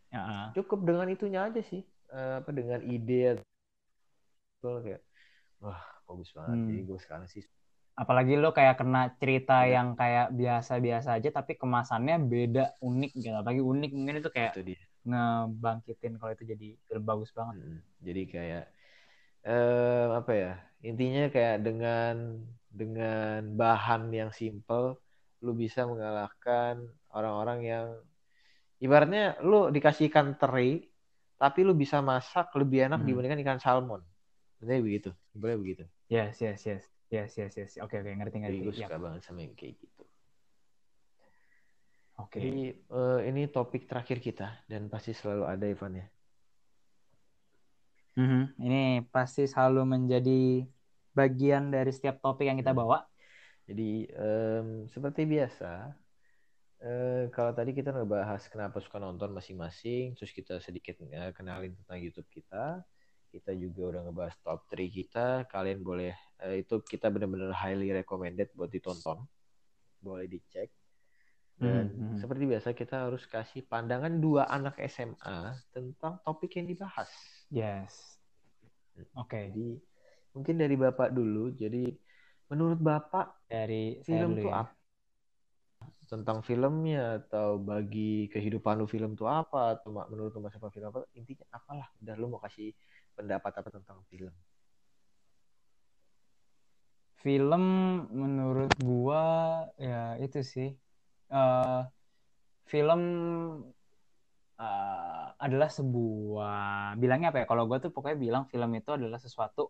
Ya. cukup dengan itunya aja sih Eh, apa dengan ide Gua kayak wah bagus banget Hmm. jadi gue sekarang sih Apalagi lo kayak kena cerita Iya. yang kayak biasa-biasa aja tapi kemasannya beda, unik gitu. Apalagi unik mungkin itu kayak itu dia ngebangkitin kalau itu jadi film bagus banget. Mm, jadi kayak eh apa ya intinya kayak dengan dengan bahan yang simple lu bisa mengalahkan orang-orang yang ibaratnya lu dikasih ikan teri tapi lu bisa masak lebih enak Hmm. dibandingkan ikan salmon Sebenarnya begitu boleh begitu Yes, yes, yes. Yes, yes, yes. Oke, oke, ngerti, jadi ngerti. gue Yap. suka banget sama yang kayak gitu Oke. Jadi eh, ini topik terakhir kita dan pasti selalu ada Ivan ya. Mhm. Ini pasti selalu menjadi bagian dari setiap topik yang kita Hmm. bawa. Jadi em, seperti biasa, eh, kalau tadi kita ngebahas kenapa suka nonton masing-masing, terus kita sedikit eh, kenalin tentang YouTube kita, kita juga udah ngebahas top 3 kita. Kalian boleh eh, itu kita benar-benar highly recommended buat ditonton, boleh dicek. Dan Hmm, hmm. seperti biasa kita harus kasih pandangan dua anak SMA tentang topik yang dibahas. Yes. Oke. Jadi mungkin dari Bapak dulu. Jadi menurut Bapak Dari film tuh ya. apa? Tentang filmnya atau bagi kehidupan lu film tuh apa atau menurut lu masa film apa? Intinya apalah. Udah lu mau kasih pendapat apa tentang film? Film menurut gua ya itu sih. Eh, film eh, adalah sebuah bilangnya apa ya? Kalau gua tuh pokoknya bilang film itu adalah sesuatu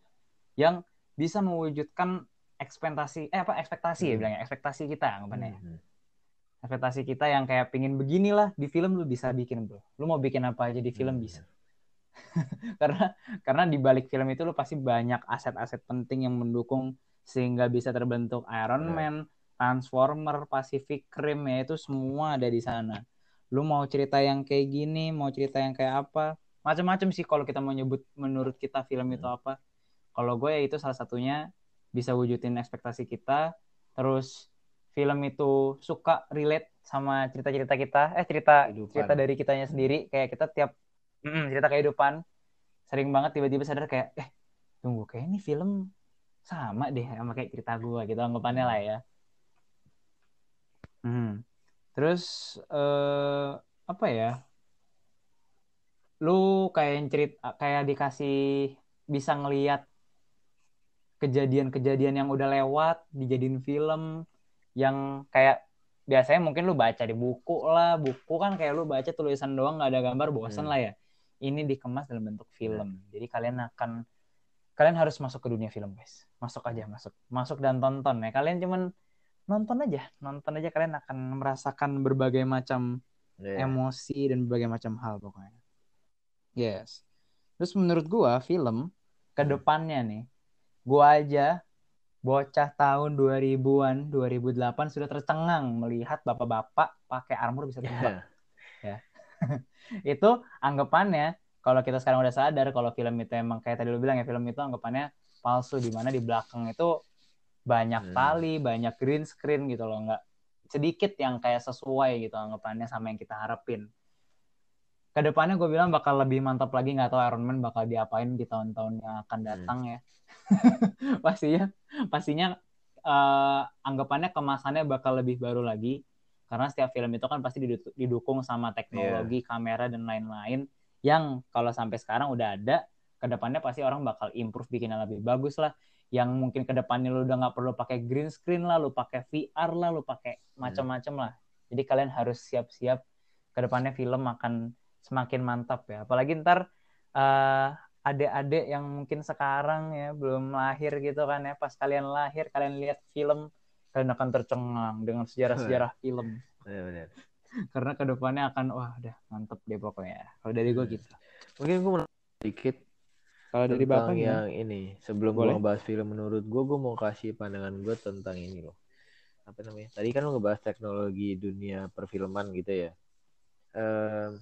yang bisa mewujudkan ekspektasi eh apa ekspektasi ya Hmm. bilangnya ekspektasi kita anggapannya ya. Hmm. ekspektasi kita yang kayak pingin beginilah di film lu bisa bikin bro lu mau bikin apa aja di film Hmm. bisa (laughs) karena karena di balik film itu lu pasti banyak aset-aset penting yang mendukung sehingga bisa terbentuk Iron Benar. Man, Transformer, Pacific Rim ya itu semua ada di sana. Lu mau cerita yang kayak gini, mau cerita yang kayak apa, macam-macam sih kalau kita mau nyebut menurut kita film itu Hmm. apa. Kalau gue ya itu salah satunya bisa wujudin ekspektasi kita, terus film itu suka relate sama cerita-cerita kita, eh cerita Kehidupan. cerita dari kitanya sendiri, kayak kita tiap Mm-mm, cerita kehidupan sering banget tiba-tiba sadar kayak eh tunggu kayak ini film sama deh sama kayak cerita gue gitu anggapannya lah ya. Hmm. Terus eh apa ya? Lu kayak cerita kayak dikasih bisa ngelihat kejadian-kejadian yang udah lewat dijadiin film yang kayak biasanya mungkin lu baca di buku lah buku kan kayak lu baca tulisan doang nggak ada gambar bosan Hmm. lah ya ini dikemas dalam bentuk film jadi kalian akan kalian harus masuk ke dunia film guys masuk aja masuk masuk dan tonton ya kalian cuman nonton aja nonton aja kalian akan merasakan berbagai macam Ya. emosi dan berbagai macam hal pokoknya. Yes. Terus menurut gua film ke Hmm. depannya nih, gua aja bocah tahun 2000-an, 2008 sudah tercengang melihat bapak-bapak pakai armor bisa terbang. Ya. (laughs) itu anggapannya kalau kita sekarang udah sadar kalau film itu emang kayak tadi lu bilang ya film itu anggapannya palsu di mana di belakang itu banyak Hmm. banyak green screen gitu loh nggak sedikit yang kayak sesuai gitu anggapannya sama yang kita harapin ke depannya gue bilang bakal lebih mantap lagi nggak tahu Iron Man bakal diapain di tahun-tahun yang akan datang ya. (laughs) Pastinya pastinya eh, anggapannya kemasannya bakal lebih baru lagi. Karena setiap film itu kan pasti didu- didukung sama teknologi, kamera dan lain-lain. Yang kalau sampai sekarang udah ada, ke depannya pasti orang bakal improve bikin yang lebih bagus lah. Yang mungkin ke depannya lu udah nggak perlu pakai green screen lah, lu pakai VR lah, lu pakai macam-macam lah. Jadi kalian harus siap-siap ke depannya film akan semakin mantap ya. Apalagi ntar eh, adik-adik yang mungkin sekarang ya belum lahir gitu kan ya, pas kalian lahir kalian lihat film kalian akan tercengang dengan sejarah-sejarah (laughs) film Benar-benar. karena ke depannya akan wah udah mantep deh pokoknya kalau dari gue gitu Mungkin gue mau sedikit kalau dari bapak yang gimana? ini. Sebelum gue ngebahas film menurut gue, gue mau kasih pandangan gue tentang ini loh. Apa namanya? Tadi kan lo ngebahas teknologi dunia perfilman gitu ya. Em,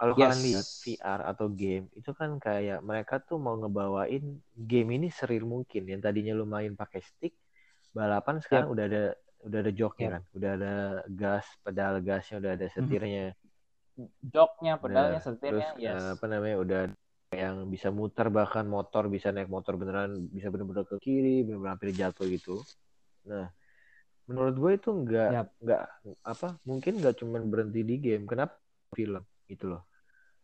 kalau Yes. kalian lihat VR atau game, itu kan kayak mereka tuh mau ngebawain game ini seril mungkin. Yang tadinya lu main pakai stick, balapan sekarang udah ada udah ada joknya Yap. kan, udah ada gas, pedal gasnya, udah ada setirnya. joknya pedalnya Bener. setirnya Terus yes eh, apa namanya udah yang bisa muter bahkan motor bisa naik motor beneran bisa bener-bener ke kiri bener-bener hampir jatuh gitu. Nah menurut gue itu nggak nggak apa mungkin nggak cuman berhenti di game. Kenapa film gitu loh?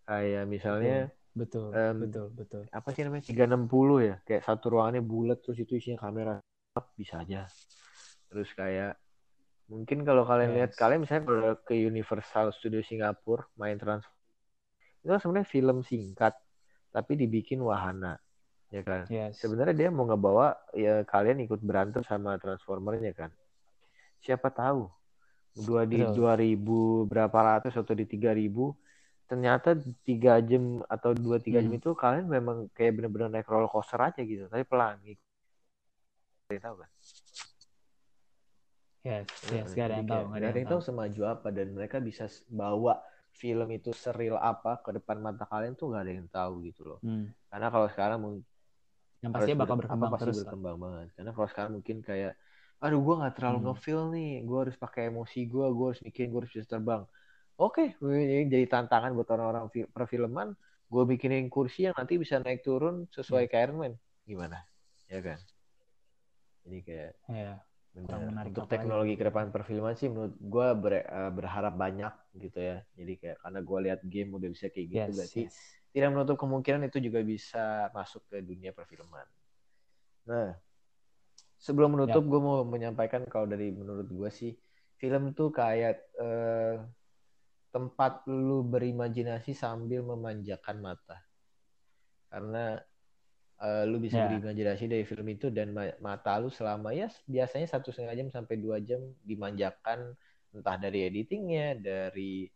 Kayak misalnya betul Em, betul betul apa sih namanya 360 ya kayak satu ruangannya bulat terus itu isinya kamera bisa aja. Terus kayak mungkin kalau kalian Yes. lihat kalian misalnya kalau ke Universal Studio Singapura main trans itu kan sebenarnya film singkat tapi dibikin wahana ya kan yes sebenarnya dia mau ngebawa ya kalian ikut berantem sama transformernya kan siapa tahu dua di Betul. 2000 berapa ratus atau di 3000 ternyata tiga jam atau dua tiga jam Hmm. itu kalian memang kayak bener-bener naik roller coaster aja gitu tapi pelan gitu tahu kan yes yes gak ada yang tahu nggak ada yang tahu semaju apa dan mereka bisa bawa film itu seril apa ke depan mata kalian tuh nggak ada yang tahu gitu loh. Hmm. karena kalau sekarang mungkin yang pastinya bakal ber- berkembang apa, pasti terus berkembang banget. Karena kalau sekarang mungkin kayak aduh gue nggak terlalu Hmm. ngefeel nih gue harus pakai emosi gue gue harus mikirin gue harus bisa terbang oke ini jadi tantangan buat orang-orang fi- perfilman gue bikinin kursi yang nanti bisa naik turun Hmm. sesuai kayak Iron Man gimana ya kan ini kayak ya benar untuk teknologi ke depan perfilman sih menurut gue berharap banyak gitu ya jadi kayak karena gue lihat game udah bisa kayak gitu yes, berarti yes. tidak menutup kemungkinan itu juga bisa masuk ke dunia perfilman. Nah, sebelum menutup, Ya. gue mau menyampaikan kalau dari menurut gue sih, film tuh kayak eh, tempat lu berimajinasi sambil memanjakan mata. Karena eh, lu bisa Ya. berimajinasi dari film itu dan ma- mata lu selama ya biasanya satu setengah jam sampai dua jam dimanjakan entah dari editingnya, dari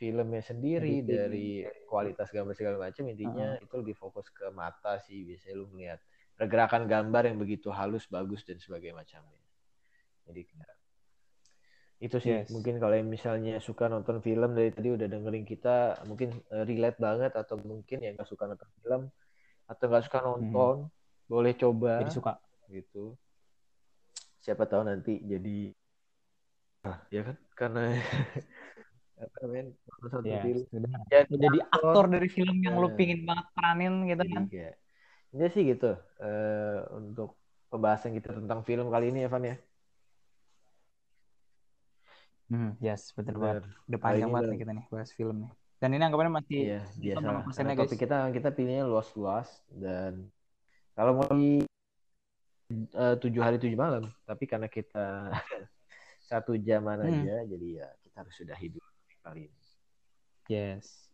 filmnya sendiri, Editing. dari kualitas gambar segala macam intinya itu lebih fokus ke mata sih biasanya lu melihat pergerakan gambar yang begitu halus bagus dan sebagainya macamnya jadi kayak itu sih Yes. mungkin kalau yang misalnya suka nonton film dari tadi udah dengerin kita mungkin eh, relate banget atau mungkin yang nggak suka nonton film atau nggak suka nonton boleh coba jadi suka. gitu. Siapa tahu nanti jadi ah, ya kan? Karena (laughs) apa namanya nonton ya film jadi, jadi aktor dari film yang lu Nah. pingin banget peranin gitu jadi kan? Kayak ya sih gitu eh, untuk pembahasan kita tentang film kali ini Evan ya hmm, yes betul banget udah panjang banget nih kita nih bahas film nih dan ini anggapannya masih iya biasa karena guys. topik kita kita pilihnya luas-luas dan kalau mau di eh, tujuh hari tujuh malam tapi karena kita (laughs) satu jaman Hmm. aja jadi ya kita harus sudahi dulu kali ini yes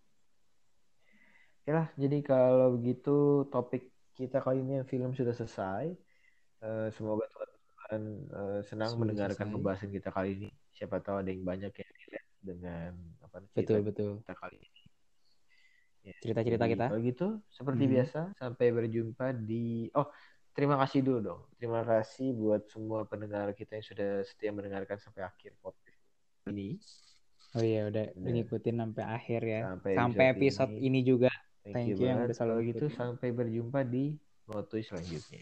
Oke lah, jadi kalau begitu topik kita kali ini yang film sudah selesai. Eh, semoga teman-teman eh, senang Sudah mendengarkan selesai. pembahasan kita kali ini. Siapa tahu ada yang banyak yang relate dengan apa betul cerita betul kita kali ini. Ya, cerita-cerita kita Kalau gitu, seperti Mhm. biasa, sampai berjumpa di. Oh, terima kasih dulu dong. Terima kasih buat semua pendengar kita yang sudah setia mendengarkan sampai akhir podcast ini. oh iya udah, Udah. ngikutin sampai akhir ya Sampai sampai episode episode ini. ini juga Thank, Thank you you yang udah selalu gitu sampai berjumpa di Ngotoy selanjutnya.